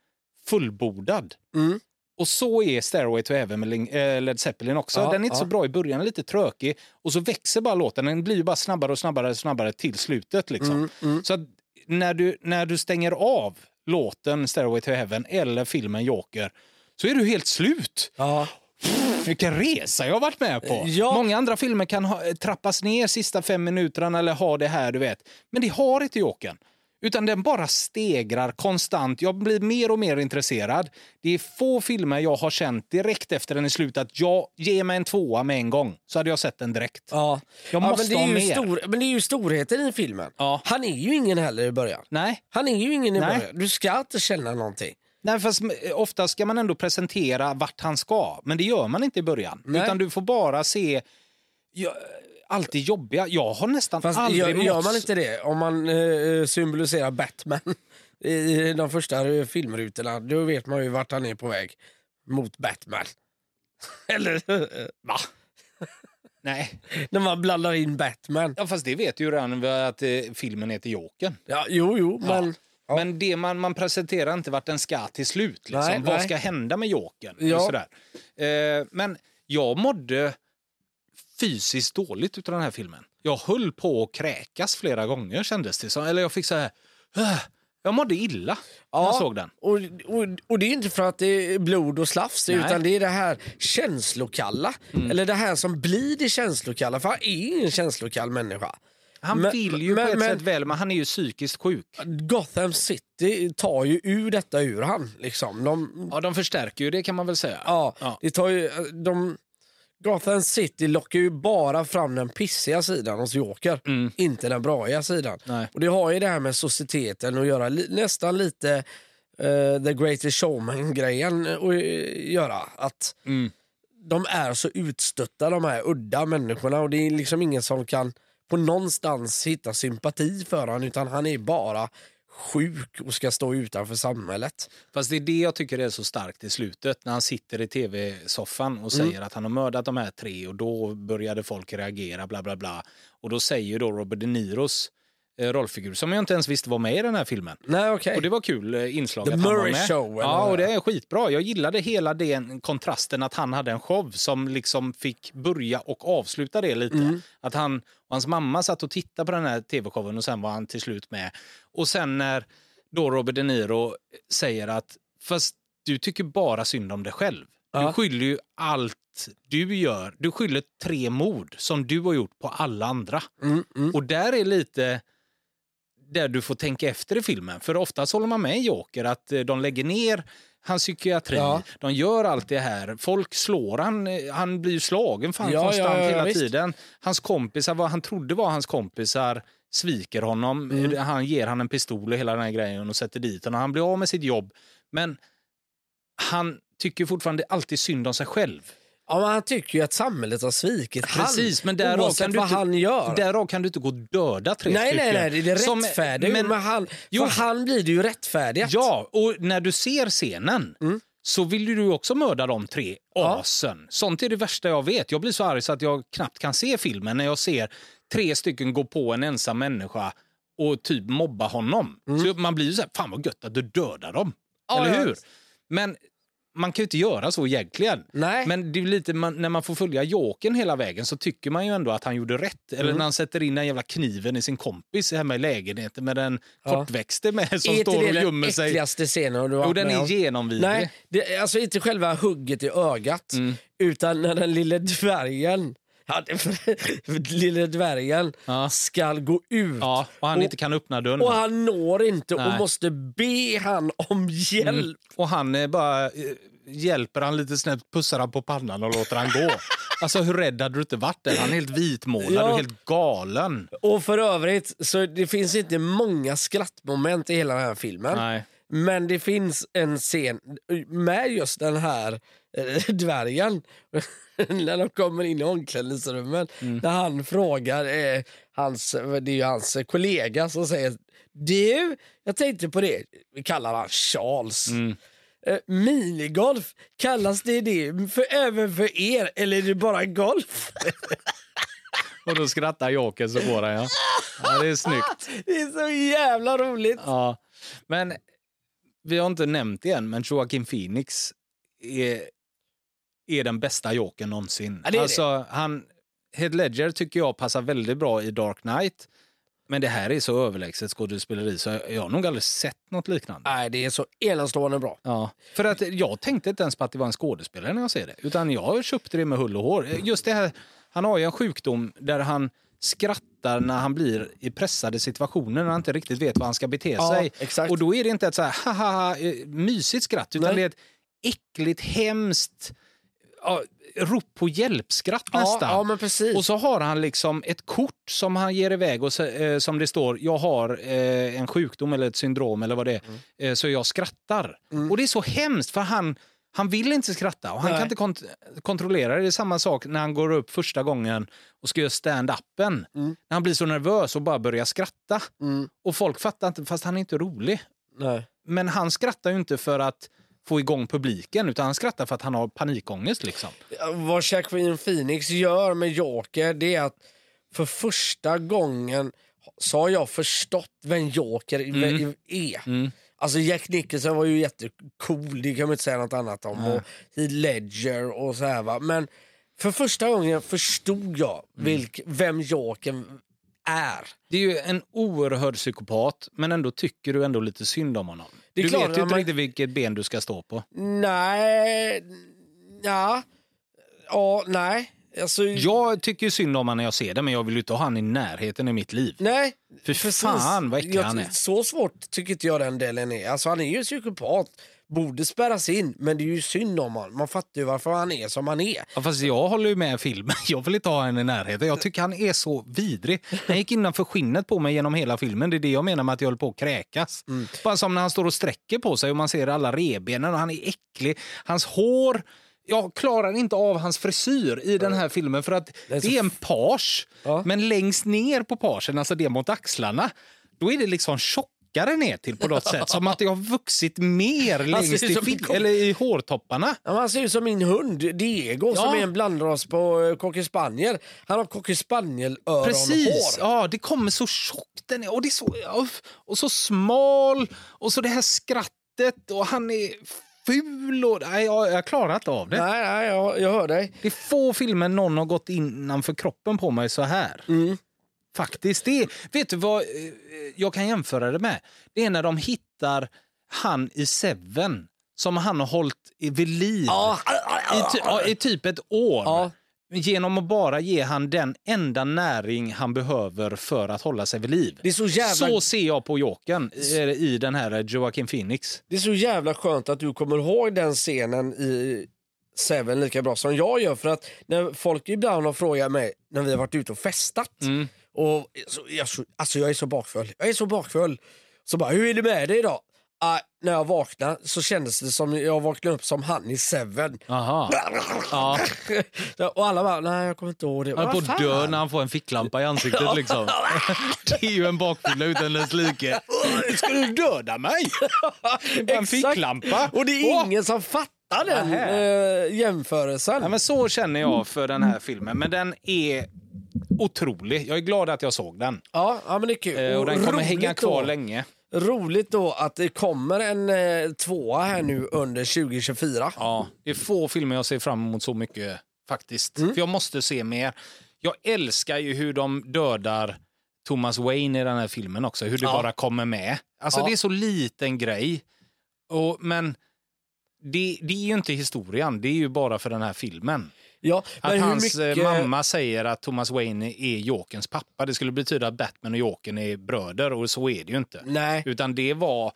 fullbordad. Mm. Och så är Stairway to Heaven med eh, Led Zeppelin också. Ja, den är inte ja. så bra i början, lite trökig. Och så växer bara låten. Den blir bara snabbare och snabbare och snabbare till slutet. Liksom. Mm, Så att när du, när du stänger av låten Stairway to Heaven eller filmen Joker så är du helt slut. Ja. Vilken resa jag har varit med på. Ja. Många andra filmer kan ha, trappas ner sista fem minuterna eller ha det här, du vet. Men det har inte Jokern. Utan den bara stegrar konstant. Jag blir mer och mer intresserad. Det är få filmer jag har känt direkt efter den är slut att jag ger mig en tvåa med en gång. Så hade jag sett den direkt. Ja. Jag ja, måste men, det är ha ju mer. stor, men det är ju storheten i filmen. Ja. Han är ju ingen heller i början. Nej, Han är ju ingen i Nej. början. Du ska inte känna någonting. Nej, fast ofta ska man ändå presentera vart han ska, men det gör man inte i början. Nej. Utan du får bara se ja, allt det jobbiga. Jag har nästan Fast aldrig gör, gör man inte det om man eh, symboliserar Batman i de första eh, filmrutorna, då vet man ju vart han är på väg. Mot Batman. Eller Va? Nej, när man blandar in Batman. ja, fast det vet ju redan att eh, filmen heter Jokern. Ja, jo, jo, men... Ja. Men det man, man presenterar inte vart den ska till slut. Liksom. Nej, Vad nej. ska hända med Jokern? Ja. Och Sådär. Eh, men jag mådde fysiskt dåligt utav den här filmen. Jag höll på att kräkas flera gånger kändes det som. Eller jag fick så här... "Åh." Jag mådde illa när jag såg den. Och, och, och det är inte för att det är blod och slafs, Nej. utan det är det här känslokalla. Mm. Eller det här som blir det känslokalla, för han är ingen känslokall människa. Han Men- vill ju men- på ett men- sätt väl, men han är ju psykiskt sjuk. Gotham City tar ju ur detta ur han. Liksom. De, Ja, de förstärker ju det kan man väl säga. ja, Ja. Det tar ju, de, Gotham City lockar ju bara fram den pissiga sidan hos Joker, inte den braiga sidan. Mm. Nej. Och Det har ju det här med societeten att göra, li, nästan lite eh, The Greatest Showman-grejen att eh, göra. Att Mm. de är så utstötta, de här udda människorna och det är liksom ingen som kan på någonstans hitta sympati för honom utan han är bara sjuk och ska stå utanför samhället. Fast det är det jag tycker är så starkt i slutet. När han sitter i tv-soffan och säger att han har mördat de här tre och då började folk reagera bla bla bla. Och då säger då Robert De Niros rollfigur, som jag inte ens visste var med i den här filmen. Nej okej. Och det var kul eh, inslag The att han var Murray med. Show, Ja, och det det är skitbra. Jag gillade hela den kontrasten att han hade en show som liksom fick börja och avsluta det lite. Mm. Att han och hans mamma satt och tittade på den här tv-showen och sen var han till slut med. Och sen när då Robert De Niro säger att fast du tycker bara synd om dig själv. Du Ja. skyller ju allt du gör. Du skyller tre mord som du har gjort på alla andra. Mm, mm. Och där är lite där du får tänka efter i filmen. För oftast håller man med Joker att eh, de lägger ner hans psykiatri, Ja. de gör allt det här. Folk slår han, eh, han blir slagen fan Ja, konstant ja, ja, hela visst. tiden. Hans kompisar, vad han trodde var hans kompisar, sviker honom. Mm. Eh, Han ger han en pistol och hela den här grejen och sätter dit honom. Han blir av med sitt jobb. Men han tycker fortfarande alltid synd om sig själv. Ja, han tycker ju att samhället har svikit Precis, han. men därav kan, du vad inte, han gör. därav kan du inte gå och döda tre nej, stycken. nej, nej, det är rättfärdigt. Men, men han, Jo. för han blir det ju rättfärdigt. Ja, och när du ser scenen så vill du också mörda de tre Mm. Ja. asen. Sånt är det värsta jag vet. Jag blir så arg så att jag knappt kan se filmen när jag ser tre stycken gå på en ensam människa och typ mobba honom. Så man blir ju så här, fan vad gött att du dödar dem. Mm. Ja, Eller ja. hur? Men man kan ju inte göra så egentligen. Nej. Men det är lite, man, när man får följa Jokern hela vägen så tycker man ju ändå att han gjorde rätt. Eller Mm. när han sätter in den jävla kniven i sin kompis hemma i lägenheten med den Ja. kortväxte med som är inte står det och den gömmer sig. äckligaste scenen du Jo, den är om? genomvidrig. Nej, det, alltså inte själva hugget i ögat, Mm. utan när den lille dvärgen Lille dvärgen Ja. ska gå ut Ja, och han och, inte kan öppna dörren. och han når inte och Nej. måste be han om hjälp. Mm. Och han bara eh, hjälper han lite snabbt, pussar han på pannan och låter han gå. Alltså hur rädd hade du inte varit där? Han är helt vitmålad Ja. och helt galen. Och för övrigt, så det finns inte många skrattmoment i hela den här filmen. Nej. Men det finns en scen med just den här dvärgen. när de kommer in i omklädningsrummet. När han frågar, eh, hans, det är ju hans kollega som säger Du, jag tänkte på det. Vi kallar han Charles. Eh, minigolf, kallas det det för, även för er eller är det bara golf? Och då skrattar Joker så går han ja. ja. Det är snyggt. Det är så jävla roligt. Ja. Men vi har inte nämnt det än, men Joaquin Phoenix är, är den bästa Jokern någonsin. Ja, det är det. alltså, han, Heath Ledger tycker jag passar väldigt bra i Dark Knight. Men det här är så överlägset skådespeleri så jag, jag har nog aldrig sett något liknande. Nej, det är så enastående bra. Ja, för att jag tänkte inte ens på att det var en skådespelare när jag ser det. Utan jag köpte det med hull och hår. Just det här, han har ju en sjukdom där han skrattar när han blir i pressade situationer när han inte riktigt vet vad han ska bete Ja, sig. exakt. Och då är det inte ett så här haha eh, mysigt skratt utan Nej. det är ett äckligt, hemskt ja, rop på hjälp-skratt Ja, nästan. ja, men precis. Och så har han liksom ett kort som han ger iväg och så, eh, som det står jag har eh, en sjukdom eller ett syndrom eller vad det är, Mm. eh, så jag skrattar. Och det är så hemskt för han, han vill inte skratta och han Nej. kan inte kont- kontrollera det. Det är samma sak när han går upp första gången och ska göra stand-upen. Mm. När han blir så nervös och bara börjar skratta. Och folk fattar inte, fast han är inte rolig. Nej. Men han skrattar ju inte för att få igång publiken utan han skrattar för att han har panikångest. Liksom. Vad Jacqueline Phoenix gör med Joker det är att för första gången så har jag förstått vem Joker är. Alltså Jack Nicholson var ju jättecool, det kan man inte säga något annat om. Och Heath Ledger och så här va. Men för första gången förstod jag vilk, vem Joker är. Det är ju en oerhörd psykopat, men ändå tycker du ändå lite synd om honom. Det du klart, vet ju inte man- riktigt vilket ben du ska stå på. Nej, ja, ja, nej. Alltså, Jag tycker synd om honom när jag ser det, men jag vill inte ha han i närheten i mitt liv. Nej, Fy fan, vad äcklig han är. Så svårt tycker inte jag den delen är. Alltså han är ju psykopat, borde spärras in, men det är ju synd om honom. Man fattar ju varför han är som han är. Ja, fast jag håller ju med filmen. Jag vill inte ha honom i närheten. Jag tycker han är så vidrig. Han gick innanför skinnet på mig genom hela filmen. Det är det jag menar med att jag höll på att kräkas. Mm. Bara som när han står och sträcker på sig och man ser alla rebenen och han är äcklig. Hans hår... Jag klarar inte av hans frisyr i den här filmen för att det är är, så en page, Ja. men längst ner på pagen, alltså det mot axlarna, då är det liksom tjockare ner till på något sätt. Som att det har vuxit mer längst i, som eller i hårtopparna. Ja, han ser ut som min hund Diego som Ja. är en blandras på uh, cocker spaniel. Han har cocker spaniel-öronhår. Precis, ja, det kommer så tjockt den är, och det är så, och så smal och så det här skrattet och han är ful och nej, jag, jag klarar inte av det. Nej, nej, jag, jag hör dig. Det är få filmer någon har gått innanför kroppen på mig så här. Mm. Faktiskt. Det, är- vet du vad eh, jag kan jämföra det med? Det är när de hittar han i Seven som han har hållit i- vid liv i, ty, ja, i typ ett år. Genom att bara ge han den enda näring han behöver för att hålla sig vid liv. Det är så jävla- så ser jag på Jokern eh, i den här Joaquin Phoenix. Det är så jävla skönt att du kommer ihåg den scenen i Seven lika bra som jag gör. För att när folk ibland har frågat mig när vi har varit ute och festat. Och jag, så, alltså jag är så bakfull. Jag är så bakfull. Så bara, hur är det med dig idag? ah, när jag vaknade så kändes det som jag vaknade upp som han i Seven. Aha. Ja. Och alla bara, nej jag kommer inte ihåg det. Han är på att dö när han får en ficklampa i ansiktet liksom. Det är ju en bakfylla utan dess like. Ska du döda mig? En ficklampa. Och det är ingen som fattar den eh, jämförelsen. Ja, men så känner jag för den här filmen. Men den är otrolig. Jag är glad att jag såg den. Ja, ja men det är kul. Eh, Och den kommer roligt hänga kvar då, länge. Roligt då att det kommer en eh, tvåa här nu under 2024. Ja, det är få filmer jag ser fram emot så mycket faktiskt. För jag måste se mer. Jag älskar ju hur de dödar Thomas Wayne i den här filmen också. Hur det Ja. bara kommer med. Alltså Ja. det är så liten grej. Och, men det, det är ju inte historien. Det är ju bara för den här filmen. Ja, Att hans mycket... eh, mamma säger att Thomas Wayne är Jokens pappa. Det skulle betyda att Batman och Jokern är bröder och så är det ju inte. Nej. Utan det var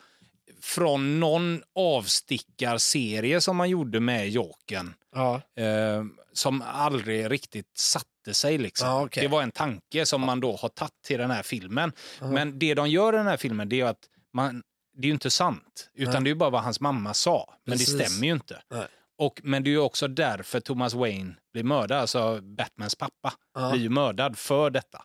från någon avstickarserie som man gjorde med Jokern. Ja. Eh, som aldrig riktigt satte sig. Liksom. Ja, okej. Det var en tanke som man då har tagit till den här filmen. Men det de gör i den här filmen det är att man, det är ju inte sant. Utan Nej. det är bara vad hans mamma sa. Men Precis. det stämmer ju inte. Nej. Och, men det är ju också därför Thomas Wayne blir mördad. Alltså Batmans pappa Ja. blir ju mördad för detta.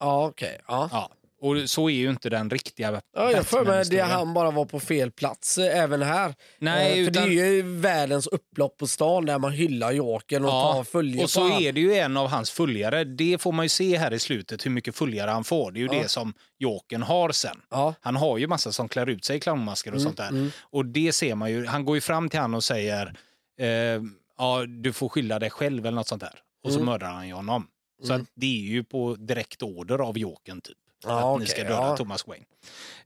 Ja, okej. Ja. Ja. Och så är ju inte den riktiga Ja, jag får mig det han bara var på fel plats eh, även här. Nej, Eh, för utan- det är ju världens upplopp på stan där man hyllar Jokern och tar följe och så han. är det ju en av hans följare. Det får man ju se här i slutet hur mycket följare han får. Det är ju Ja. det som Jokern har sen. Ja. Han har ju massa som klär ut sig i clownmasker och Mm, sånt där. mm. Och det ser man ju. Han går ju fram till han och säger eh, ja, du får skylla dig själv eller något sånt där. Och så Mm. mördar han ju honom. Så att det är ju på direkt order av Jokern typ. Ja, att ni ska döda ja. Thomas Wayne.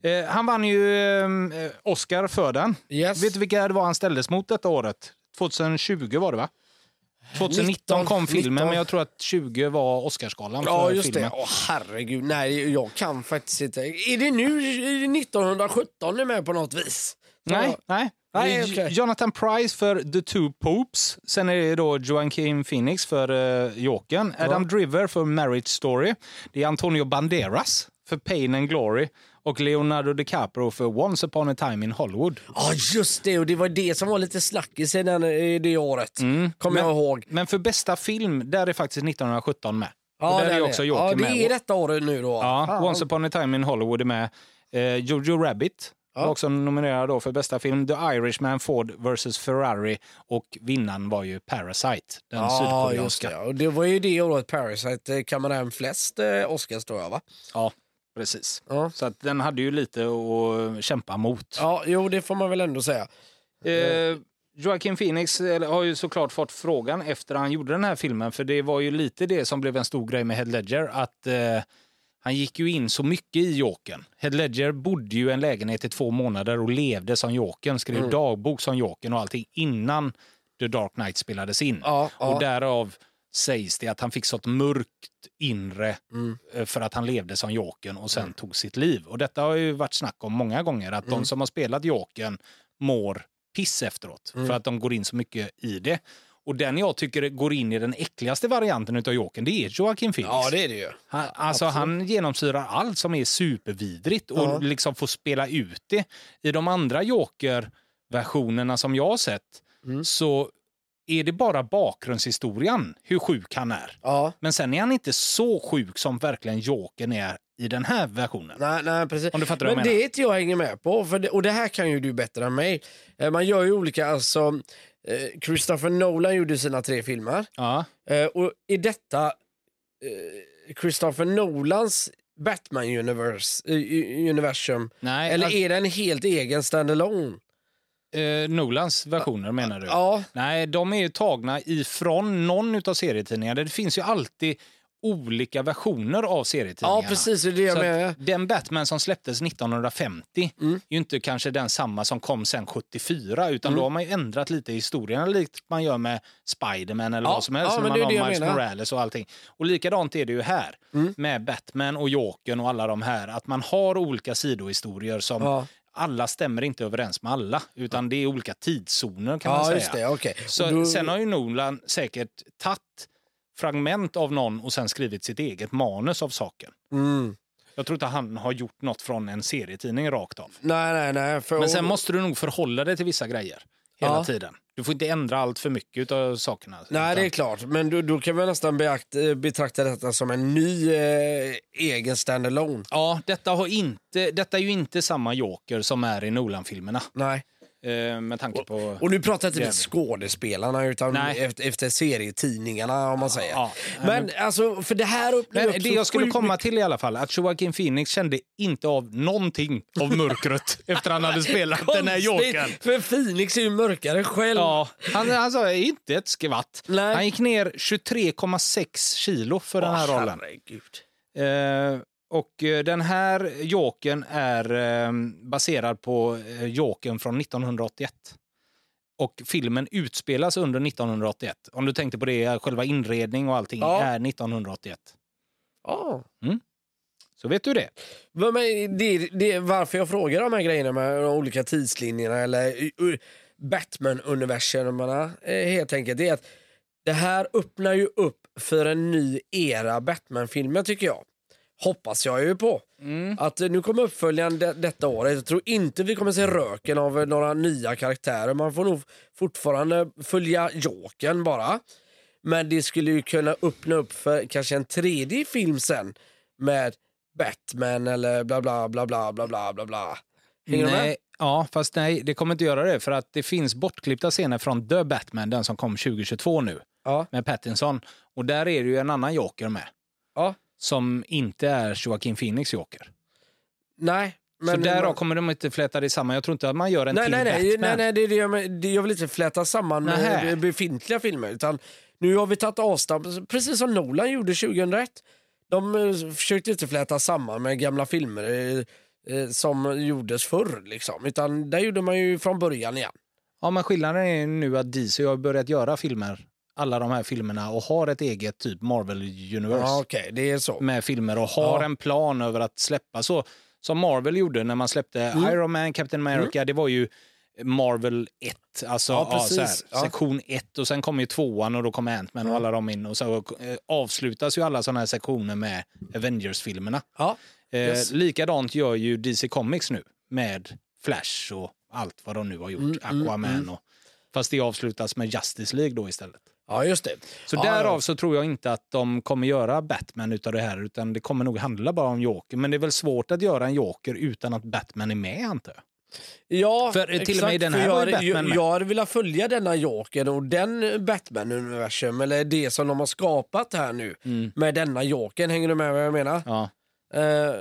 Eh, han vann ju eh, Oscar för den. Yes. Vet du vilka det var han ställdes mot detta året? 2020 var det va? 2019 kom 19. filmen, men jag tror att 20 var Oscarsgalan för Ja, just filmen. det. Åh, herregud. Nej, jag kan faktiskt inte. Är det nu är det 1917 ni är med på något vis? Nej, nej. Nej, Det okej. Jonathan Price för The Two Popes. Sen är det då Joaquin Phoenix för uh, Jokern. Adam Driver för Marriage Story. Det är Antonio Banderas för Pain and Glory. Och Leonardo DiCaprio för Once upon a time in Hollywood. Ja, just det. Och det var det som var lite snackis i det året. Kommer jag ihåg. Men för bästa film, där är faktiskt 1917 med. Ja, och där är också Ja, Joker det med. är detta året nu då. Ja. Once upon a time in Hollywood är med. Eh, Jojo Rabbit Ja. Var också nominerad då för bästa film. The Irishman, Ford vs Ferrari och vinnaren var ju Parasite, den Ja, just sydkoreanska. det. Och det var ju det året Parasite eh, kammade hem flest eh, Oscars tror jag va? Ja, precis. Ja. Så att den hade ju lite att kämpa mot. Ja, jo det får man väl ändå säga. Eh, Joaquin Phoenix eh, har ju såklart fått frågan efter han gjorde den här filmen, för det var ju lite det som blev en stor grej med Heath Ledger, att eh, han gick ju in så mycket i Jokern. Heath Ledger bodde ju i en lägenhet i två månader och levde som Jokern, skrev Mm. dagbok som Jokern och allting innan The Dark Knight spelades in. Ja, ja. Och därav sägs det att han fick sånt mörkt inre Mm. eh, för att han levde som Jokern och sen tog sitt liv. Och detta har ju varit snack om många gånger, att Mm. de som har spelat Jokern mår piss efteråt Mm. för att de går in så mycket i det. Och den jag tycker går in i den äckligaste varianten utav Jokern, det är Joaquin Phoenix. Ja, det är det ju. Han, alltså, han genomsyrar allt som är supervidrigt och Ja. liksom får spela ut det. I de andra Joker-versionerna som jag har sett Mm. så är det bara bakgrundshistorien, hur sjuk han är. Ja, Men sen är han inte så sjuk som verkligen Jokern är i den här versionen. nej, nej precis. Om du fattar vad Men jag menar. det är inte jag hänger med på, för det, och det här kan ju du bättre än mig. Eh, Man gör ju olika, alltså eh, Christopher Nolan gjorde sina tre filmer. Ja. Eh, och i detta eh, Christopher Nolans Batman universe, eh, universum, Nej, eller alltså, är det en helt egen standalone? eh, Nolans versioner menar du? Ja, Nej, de är ju tagna ifrån någon av serietidningarna. Det finns ju alltid olika versioner av serietidningarna. ja precis, det är det jag menar. den Batman som släpptes 1950 Mm. är ju inte kanske den samma som kom sen 74 utan då har man ju ändrat lite i historien likt man gör med Spiderman eller Ja, vad som helst. ja, när man har Miles menar. Morales och allting. Och likadant är det ju här Mm. med Batman och Jokern och alla de här. Att man har olika sidohistorier som Ja. alla stämmer inte överens med alla utan det är olika tidszoner kan man Ja, säga. just det, okej. Så, då- Sen har ju Nolan säkert tagit fragment av någon och sen skrivit sitt eget manus av saken. Mm. Jag tror inte han har gjort något från en serietidning rakt av. Nej, nej, nej. För, Men sen måste du nog förhålla dig till vissa grejer hela Ja. tiden. Du får inte ändra allt för mycket av sakerna. Nej, det är Utan- klart. Men då, då kan vi nästan beakta, eh, betrakta detta som en ny eh, egen standalone. Ja, detta, har inte, detta är ju inte samma Joker som är i Nolan-filmerna. Nej. Eh, med tanke på... Och nu pratar jag inte Jävlar. skådespelarna utan Nej. efter, efter serietidningarna om man säger. Ja, men alltså, för det här Men det jag skulle komma till i alla fall, att Joaquin Phoenix kände inte av någonting av mörkret efter han hade spelat den här Konstigt, Jokern. För Phoenix är ju mörkare själv. Ja, han, han sa inte ett skvatt. Nej. Han gick ner 23,6 kilo för den här Åh, rollen. herregud. Eh, och eh, den här Jokern är eh, baserad på eh, Jokern från 1981. Och filmen utspelas under 1981. Om du tänkte på det, själva inredning och allting Ja. är 1981. Ja. Så vet du det. Men men det, det, varför jag frågar de här grejerna med de olika tidslinjerna eller Batman-universumerna helt enkelt, det är att det här öppnar ju upp för en ny era Batman-filmer tycker jag. Hoppas jag ju på. Att eh, nu kommer uppföljaren de, detta året. Jag tror inte vi kommer se röken av eh, några nya karaktärer. Man får nog fortfarande följa Jokern bara. Men det skulle ju kunna öppna upp för kanske en tredje film sen med Batman eller bla bla bla bla bla bla bla bla. Hänger du med? Nej, ja, fast nej, det kommer inte göra det. För att det finns bortklippta scener från The Batman, den som kom 2022 nu, Ja. med Pattinson. Och där är det ju en annan Joker med. Ja. Som inte är Joaquin Phoenix Joker. Nej. Men, så därav kommer de inte fläta det samman. Jag tror inte att man gör en nej, till nej, nej, Batman. nej, nej, det det jag, det jag vill inte fläta samman med befintliga filmer. Utan nu har vi tagit avstamp, precis som Nolan gjorde 2001. De eh, försökte inte fläta samman med gamla filmer eh, eh, som gjordes förr. Liksom. Utan där gjorde man ju från början igen. Ja, men skillnaden är nu att DC har börjat göra filmer, alla de här filmerna, och har ett eget typ Marvel Universe Ja, Okej, det är så. med filmer och har Ja. en plan över att släppa så. Som Marvel gjorde när man släppte Mm. Iron Man, Captain America, det var ju Marvel 1, alltså Ja, ja, här, Ja. sektion 1 och sen kom ju tvåan och då kom Ant-Man och alla de in och så eh, avslutas ju alla sådana här sektioner med Avengers-filmerna. Ja. Eh, Yes. Likadant gör ju DC Comics nu med Flash och allt vad de nu har gjort, Mm, Aquaman och Fast det avslutas med Justice League då istället. Ja, just det. Så ja, därav ja. så tror jag inte att de kommer göra Batman utav det här utan det kommer nog handla bara om Joker. Men det är väl svårt att göra en Joker utan att Batman är med antar jag. Ja, För, eh, till och med den här jag, Batman jag, med. jag hade velat följa denna Jokern och den Batman-universum, eller det som de har skapat här nu med denna Jokern. Hänger du med vad jag menar? Ja. Eh,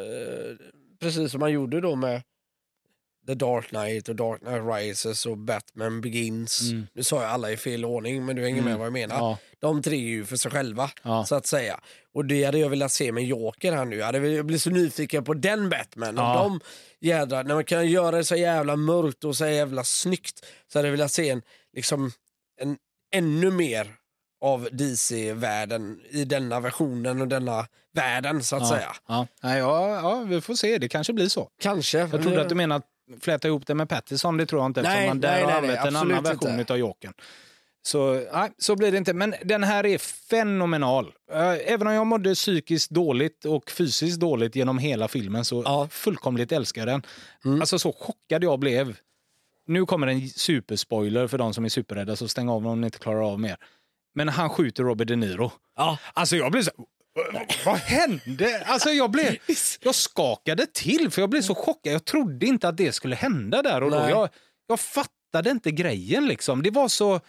precis som man gjorde då med The Dark Knight och Dark Knight Rises och Batman Begins. Nu sa jag alla i fel ordning, men du hänger med vad jag menar. Ja. De tre är ju för sig själva, Ja. så att säga. Och det hade jag velat se med Joker här nu. Jag hade jag blivit så nyfiken på den Batman. Ja. Och de jädrar, när man kan göra det så jävla mörkt och så jävla snyggt så hade jag velat se en, liksom, en ännu mer av DC-världen i denna versionen och denna världen så att Ja. säga. Ja. Ja, ja, vi får se. Det kanske blir så. Kanske. Jag trodde att du menade att fläta ihop det med Pattison. Det tror jag inte Nej, man där nej, har nej, använt nej, en annan version inte. av Jokern. Så, nej, så blir det inte. Men den här är fenomenal. Eh, Även om jag mådde psykiskt dåligt och fysiskt dåligt genom hela filmen så Ja. Mm. fullkomligt älskar jag den. Alltså så chockad jag blev. Nu kommer en superspoiler för de som är superrädda, så stäng av om ni inte klarar av mer. Men han skjuter Robert De Niro. Ja. Alltså jag blev så... Vad hände? Alltså jag blev... Jag skakade till för jag blev så chockad. Jag trodde inte att det skulle hända där och då. Jag, jag fattade inte grejen liksom. Det var så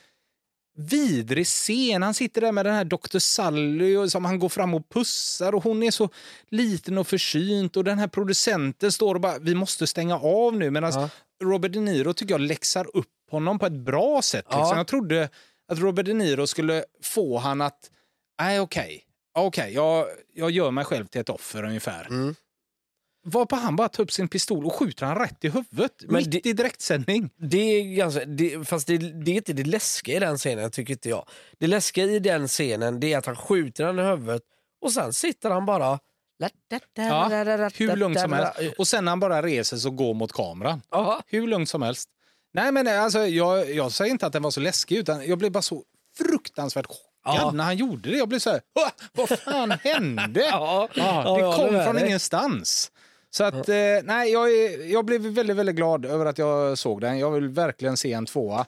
vidrig scen. Han sitter där med den här Dr. Sally och som han går fram och pussar och hon är så liten och försynt och den här producenten står och bara vi måste stänga av nu medan Ja. Robert De Niro tycker jag läxar upp honom på ett bra sätt. Liksom. Ja. Jag trodde att Robert De Niro skulle få han att nej okej, okej jag, jag gör mig själv till ett offer ungefär. Mm. Varpå han bara tar upp sin pistol och skjuter han rätt i huvudet Men mitt det- i direktsändning. Det är ganska, det, fast det, det är inte det läskiga i den scenen tycker inte jag. Det läskiga i den scenen det är att han skjuter han i huvudet och sen sitter han bara... Ja, hur lugnt som helst. Och sen när han bara reser sig och går mot kameran. Ja. Hur lugnt som helst. Nej men alltså, jag, jag säger inte att den var så läskig utan jag blev bara så fruktansvärt chockad Ja. när han gjorde det. Jag blev så här, "Åh, vad fan hände? Ja, Ja, det kom med från dig. ingenstans. Så att, eh, nej, jag, jag blev väldigt, väldigt glad över att jag såg den. Jag vill verkligen se en tvåa.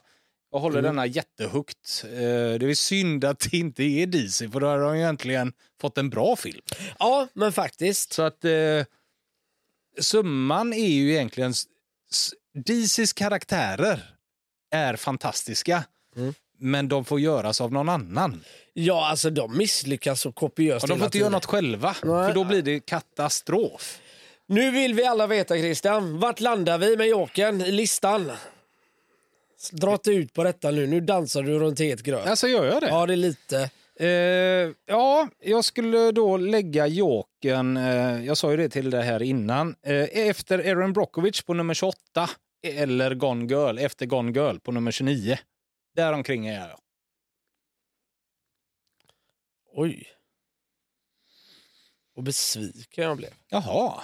Jag håller Mm. denna jättehögt. Eh, det är synd att det inte är DC, för då har de ju egentligen fått en bra film. Ja, men faktiskt. Så att eh, summan är ju egentligen... DCs karaktärer är fantastiska, Mm. Men de får göras av någon annan. Ja, alltså de misslyckas så kopiöst Och de får inte göra något själva, Nej. för då blir det katastrof. Nu vill vi alla veta Christian, vart landar vi med Jokern i listan? Dra inte ut på detta nu, nu dansar du runt het gröt. Alltså gör jag det? Ja, det är lite. Eh, ja, jag skulle då lägga Jokern, eh, jag sa ju det till det här innan, eh, efter Aaron Brockovich på nummer 28 eller Gone Girl, efter Gone Girl på nummer 29. Däromkring är jag. Oj. Och besviken jag blev. Jaha.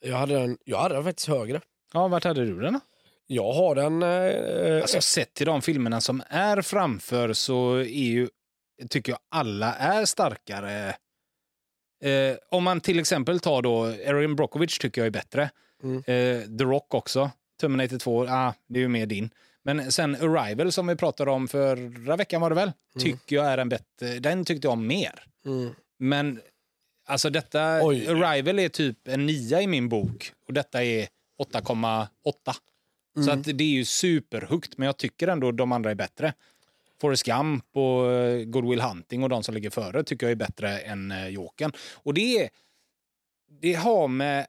Jag hade den, jag hade den faktiskt högre. Ja, vart hade du den då? Jag har den... Eh, Alltså, sett till de filmerna som är framför så är ju, tycker jag alla är starkare. Eh, om man till exempel tar då, Erin Brockovich tycker jag är bättre. Mm. Eh, The Rock också. Terminator 2, ah, det är ju mer din. Men sen Arrival som vi pratade om förra veckan var det väl? Tycker jag är en bättre, den tyckte jag om mer. mm. Men alltså detta, Oj. Arrival är typ en nia i min bok och detta är 8,8. Så att det är ju superhögt, men jag tycker ändå de andra är bättre. Forrest Gump och eh, Good Will Hunting och de som ligger före tycker jag är bättre än eh, Jokern. Och det, är- det har med...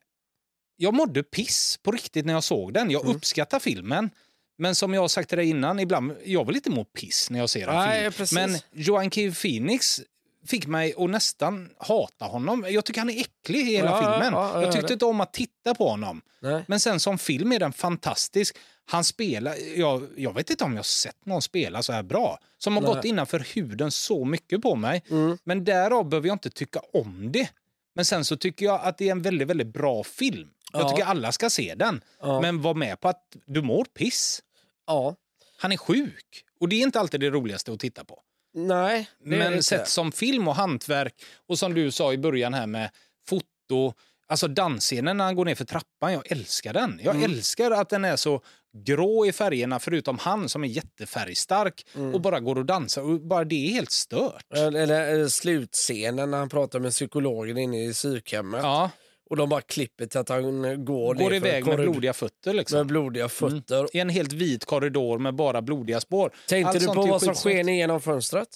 Jag mådde piss på riktigt när jag såg den. Jag uppskattar filmen. Men som jag har sagt till dig innan, ibland, jag vill inte må piss när jag ser en Nej, film. precis. Men Joaquin Phoenix fick mig att nästan hata honom. Jag tycker han är äcklig i hela Ja, filmen. ja, ja, jag ja, tyckte inte om att titta på honom. Nej. Men sen som film är den fantastisk. Han spelar, jag, jag vet inte om jag har sett någon spela så här bra. Som har Nej. gått innanför huden så mycket på mig. Men därav behöver jag inte tycka om det. Men sen så tycker jag att det är en väldigt, väldigt bra film. Jag Ja. tycker alla ska se den. Men var med på att du mår piss. Ja. Han är sjuk. Och det är inte alltid det roligaste att titta på. Nej, Men sett som film och hantverk och som du sa i början här med foto, alltså dansscenen när han går ner för trappan, jag älskar den. Jag Mm. älskar att den är så grå i färgerna förutom han som är jättefärgstark Mm. och bara går och dansar och bara det är helt stört. Eller, eller slutscenen när han pratar med psykologen inne i psykhemmet. Ja, Och de bara klipper till att han går, går iväg med blodiga fötter liksom. med blodiga fötter. I en helt vit korridor med bara blodiga spår. Tänkte Allt du på vad som sker genom fönstret?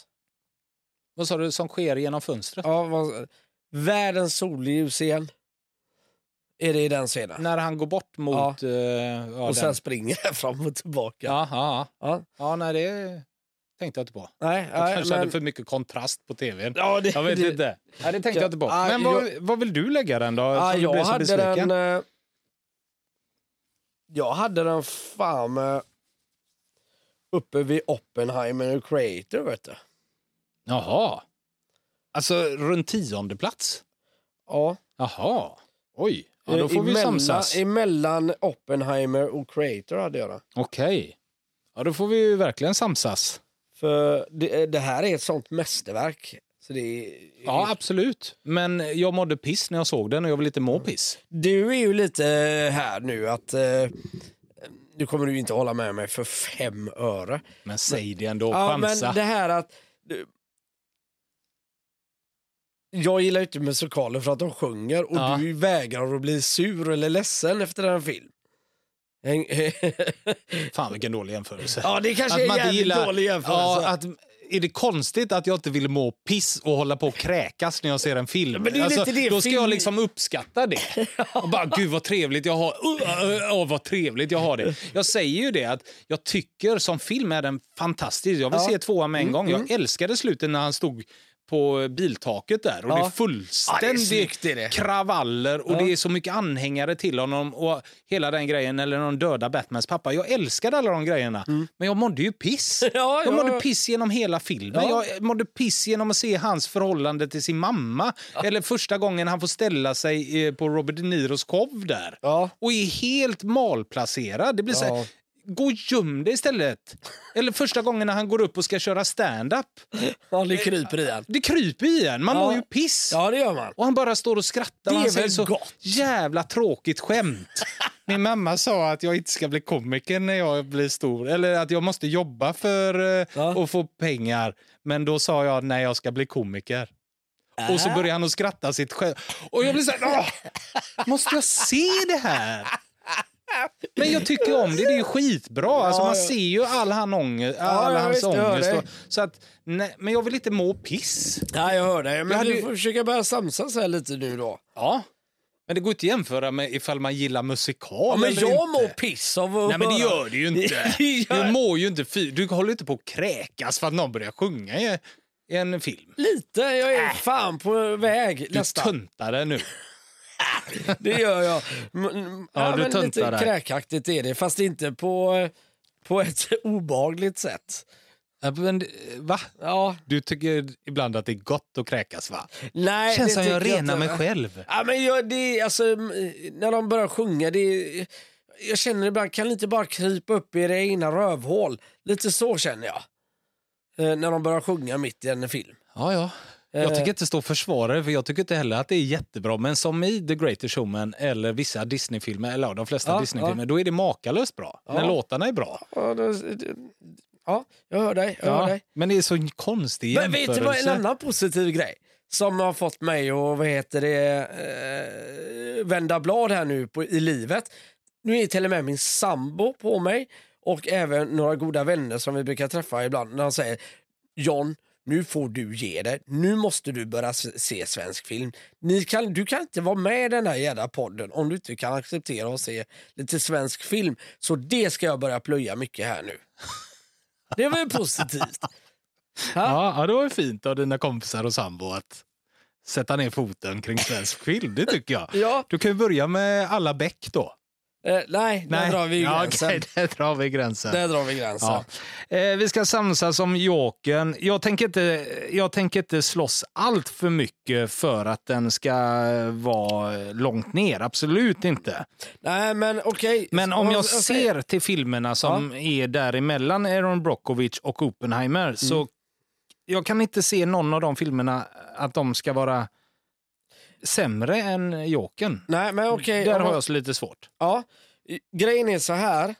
Vad sa du som sker genom fönstret? Ja, vad, världens solljus igen. Är det i den scenen? När han går bort mot... eh, ja, och den. sen springer jag fram och tillbaka. Ja, ja, ja. Ja. ja, nej det tänkte jag inte på. Nej, Jag nej, kanske men... hade för mycket kontrast på tvn. Ja, det, Jag vet det, inte. Nej, det tänkte Ja, jag inte på. ja, Men vad, vad vill du lägga den då? Du jag hade besviken? den... eh, Jag hade den fan med uppe vid Oppenheimer och Creator, vet du. Jaha. Alltså runt tionde plats? Ja. Jaha. Oj. Ja, då Eh, får vi emellan, samsas. Emellan Oppenheimer och Creator hade jag den. Okej. Ja, då får vi ju verkligen samsas. För det, det här är ett sånt mästerverk. Så det är, Ja, absolut. Men jag mådde piss när jag såg den och jag vill inte må piss. Du är ju lite här nu att... Eh, nu kommer du inte hålla med mig för fem öre. Men säg det ändå, Ja, men chansa. det här att... Du, jag gillar ju inte musikaler för att de sjunger och Ja. du vägrar att bli sur eller ledsen efter en film. Häng- Fan vilken dålig jämförelse. ja, det kanske är en jävligt dålig jämförelse. Ja, att, är det konstigt att jag inte vill må piss och hålla på och kräkas när jag ser en film? Men det är alltså, lite det då ska film- jag liksom uppskatta det. Och bara, gud vad trevligt jag har uh, uh, uh, vad trevligt jag har det. Jag säger ju det att jag tycker som film är den fantastisk. Jag vill Ja. Mm, se tvåan med en gång. Jag älskade slutet när han stod på biltaket där och Ja. det är Ja, fullständigt snyggt, det är det. kravaller och Ja. det är så mycket anhängare till honom och hela den grejen eller någon döda Batmans pappa. Jag älskade alla de grejerna, men jag mådde ju piss. Mm. Ja, jag ja. mådde piss genom hela filmen. Ja. Jag mådde piss genom att se hans förhållande till sin mamma. Eller första gången han får ställa sig eh, på Robert De Niros show där. Ja. Och är helt malplacerad. Det blir så här, Ja. Gå och göm dig istället. Eller första gången när han går upp och ska köra stand-up. Ja, det kryper i. Det kryper i en. Man Ja. mår ju piss. Ja, det gör man. Och han bara står och skrattar. Det han är säger väl så gott? jävla tråkigt skämt. Min mamma sa att jag inte ska bli komiker när jag blir stor. Eller att jag måste jobba för eh, Ja. att få pengar. Men då sa jag nej, jag ska bli komiker. Och så började han att skratta sitt skämt. Och jag blev så här, "Åh, måste jag se det här? Men jag tycker om det, det är ju skitbra. Alltså, man ja. ser ju all, han ångest, all ja, hans ångest. dig. Och, så att, nej, men jag vill inte må piss. Ja, jag hör dig. Men hade du får försöka börja samsas här lite nu då. Ja. Men det går inte att jämföra med ifall man gillar musikal Ja, men eller jag inte. mår piss av att Nej men det gör du ju inte. Ja. Du mår ju inte fy. Du håller inte på att kräkas för att någon börjar sjunga i, en film. Lite, jag är fan på väg Du nästan. tuntare nu. Det gör jag. Mm, Ja, du men lite där. kräkaktigt är det, fast inte på, på ett obehagligt sätt. Men, va? Ja, Du tycker ibland att det är gott att kräkas va? nej, Känns det som jag renar mig själv. Ja, men jag, det, alltså, när de börjar sjunga, det jag känner ibland, kan inte bara krypa upp i era egna rövhål? Lite så känner jag. Eh, när de börjar sjunga mitt i en film. Ja, ja. Jag Eh. tycker inte stå och försvara det, för jag tycker inte heller att det är jättebra. Men som i The Greatest Showman eller vissa Disneyfilmer, eller ja, de flesta Ja, Disneyfilmer, då är det makalöst bra. När låtarna är bra. Ja, det, det, ja jag hör dig. Jag hör dig. Men det är så konstig Men vet du vad en jämförelse. annan positiv grej som har fått mig att vad heter det, eh, vända blad här nu på, i livet. Nu är till och med min sambo på mig och även några goda vänner som vi brukar träffa ibland när de säger John, nu får du ge dig. Nu måste du börja se svensk film. Ni kan, du kan inte vara med i den här jävla podden om du inte kan acceptera att se lite svensk film. Så det ska jag börja plöja mycket här nu. Det var ju positivt. Ja, ja, det var ju fint av dina kompisar och sambo att sätta ner foten kring svensk film. Det tycker jag. Ja. Du kan ju börja med alla bäck då. Eh, nej, där drar vi ju ja, gränsen. okej, där drar vi gränsen. Där drar vi gränsen. Ja. Eh, vi ska samsas om Jokern. Jag tänker inte, jag tänker inte slåss allt för mycket för att den ska vara långt ner. Absolut inte. Nej, men okej. Men om jag ser till filmerna som är däremellan Aaron Brockovich och Oppenheimer så Mm. jag kan inte se någon av de filmerna att de ska vara sämre än Jokern. Nej, men okej. Där har jag så lite svårt. Ja, grejen är så här.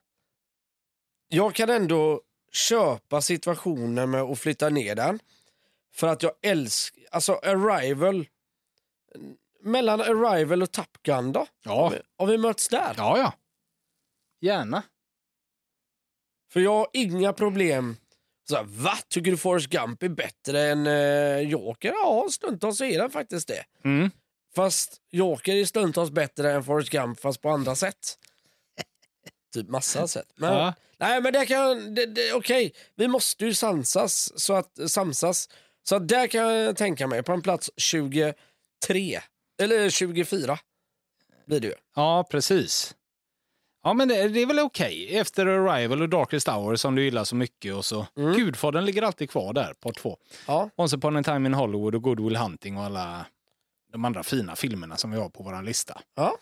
Jag kan ändå köpa situationen med att flytta ner den. För att jag älskar, alltså Arrival. Mellan Arrival och Top Gun då? Ja, Har vi mötts där? ja. ja. Gärna. För jag har inga problem. Så här, Va? Tycker du Forrest Gump är bättre än uh, Joker? Ja, stundtals så är den faktiskt det. Mm. Fast Joker är stundtals bättre än Forrest Gump fast på andra sätt. typ massa sätt. Men, Ja. Nej men det kan, det, det, okej, vi måste ju samsas så att, samsas. Så att där kan jag tänka mig, på en plats 23, eller 24 blir det ju. Ja, precis. Ja, men det, det är väl okej. Efter Arrival och Darkest Hour som du gillar så mycket. och så. Mm. Gudfadern ligger alltid kvar där, part två. Ja. Once upon a time in Hollywood och Good Will Hunting och alla de andra fina filmerna som vi har på vår lista. Ja.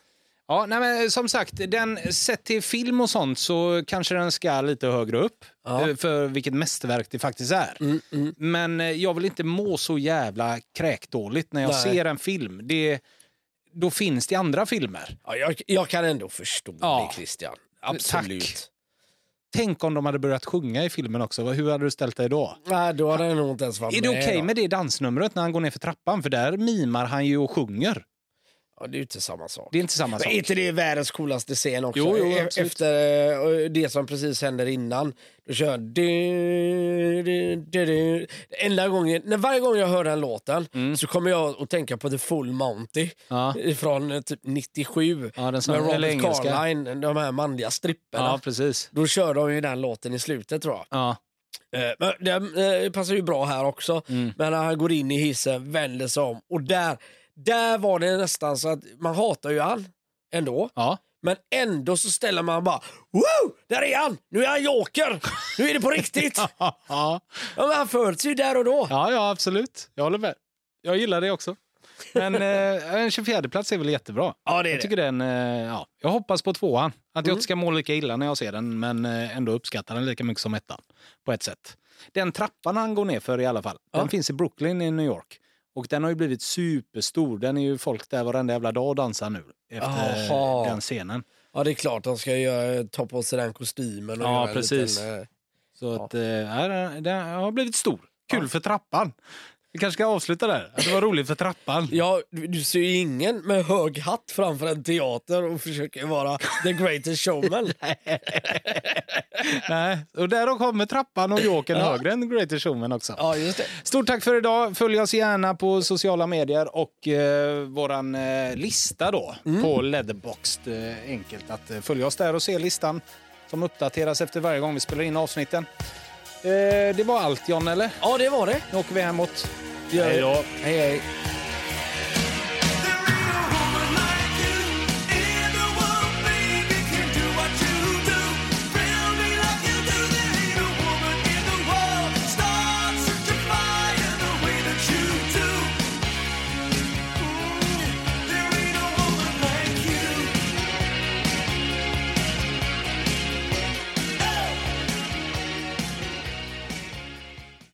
Ja, nej, men som sagt, den, sett till film och sånt så kanske den ska lite högre upp. Ja. eh, För vilket mästerverk det faktiskt är. Mm, mm. Men eh, jag vill inte må så jävla kräkdåligt när jag Nej. ser en film. Det, då finns det andra filmer. Ja, jag, jag kan ändå förstå Ja. det Christian. Absolut. Tack. Tänk om de hade börjat sjunga i filmen också. Hur hade du ställt dig då? Nej, då hade jag nog inte ens varit Är det okej då. med det dansnumret när han går ner för trappan? För där mimar han ju och sjunger. Ja, det är ju inte samma sak. Det är inte samma Men sak. är inte det världens coolaste scen också? Jo, jo, E- absolut. Efter eh, det som precis händer innan. Då kör jag... Du, du, du, du. Enda gången, när varje gång jag hör den låten så kommer jag att tänka på The Full Monty Ja. från eh, typ 97. Ja, den som- med Robert. Carline, de här manliga stripperna. Ja, precis. Då kör de ju den låten i slutet tror jag. Ja. Eh, Men det eh, passar ju bra här också. Mm. Men när han går in i hissen, vänder sig om och där, där var det nästan så att man hatar ju han ändå. Ja. Men ändå så ställer man bara Woo! Där är han! Nu är han joker! Nu är det på riktigt! Ja. ja, men han föds ju där och då. ja, ja, absolut. Jag håller med. Jag gillar det också. Men eh, en 24 plats är väl jättebra. Ja, det är jag tycker den, eh, ja, jag hoppas på tvåan. Att jag inte ska må lika illa när jag ser den, men eh, ändå uppskattar den lika mycket som ettan. På ett sätt. Den trappan han går ner för i alla fall, den Ja. finns i Brooklyn i New York. Och den har ju blivit superstor. Den är ju folk där varenda jävla dag och dansar nu. Efter Jaha. den scenen. Ja, det är klart de ska göra, ta på sig den kostymen. Och Ja, precis. Liten, eh, Så att, eh, ja, den- den har blivit stor. Kul för trappan. Vi kanske ska avsluta där. Att det var roligt för trappan. Ja, du du ser ju ingen med hög hatt framför en teater och försöker vara the greatest showman. Nej, och där kommer trappan och Jokern högre än Greater Showman också. ja, just det. Stort tack för idag. Följ oss gärna på sociala medier och eh, våran eh, lista då på Leatherboxd. Eh, enkelt att eh, följa oss där och se listan som uppdateras efter varje gång vi spelar in avsnitten. Eh, det var allt John, eller? Ja, det var det. Nu åker vi hemåt. Hej då. Hej, hej.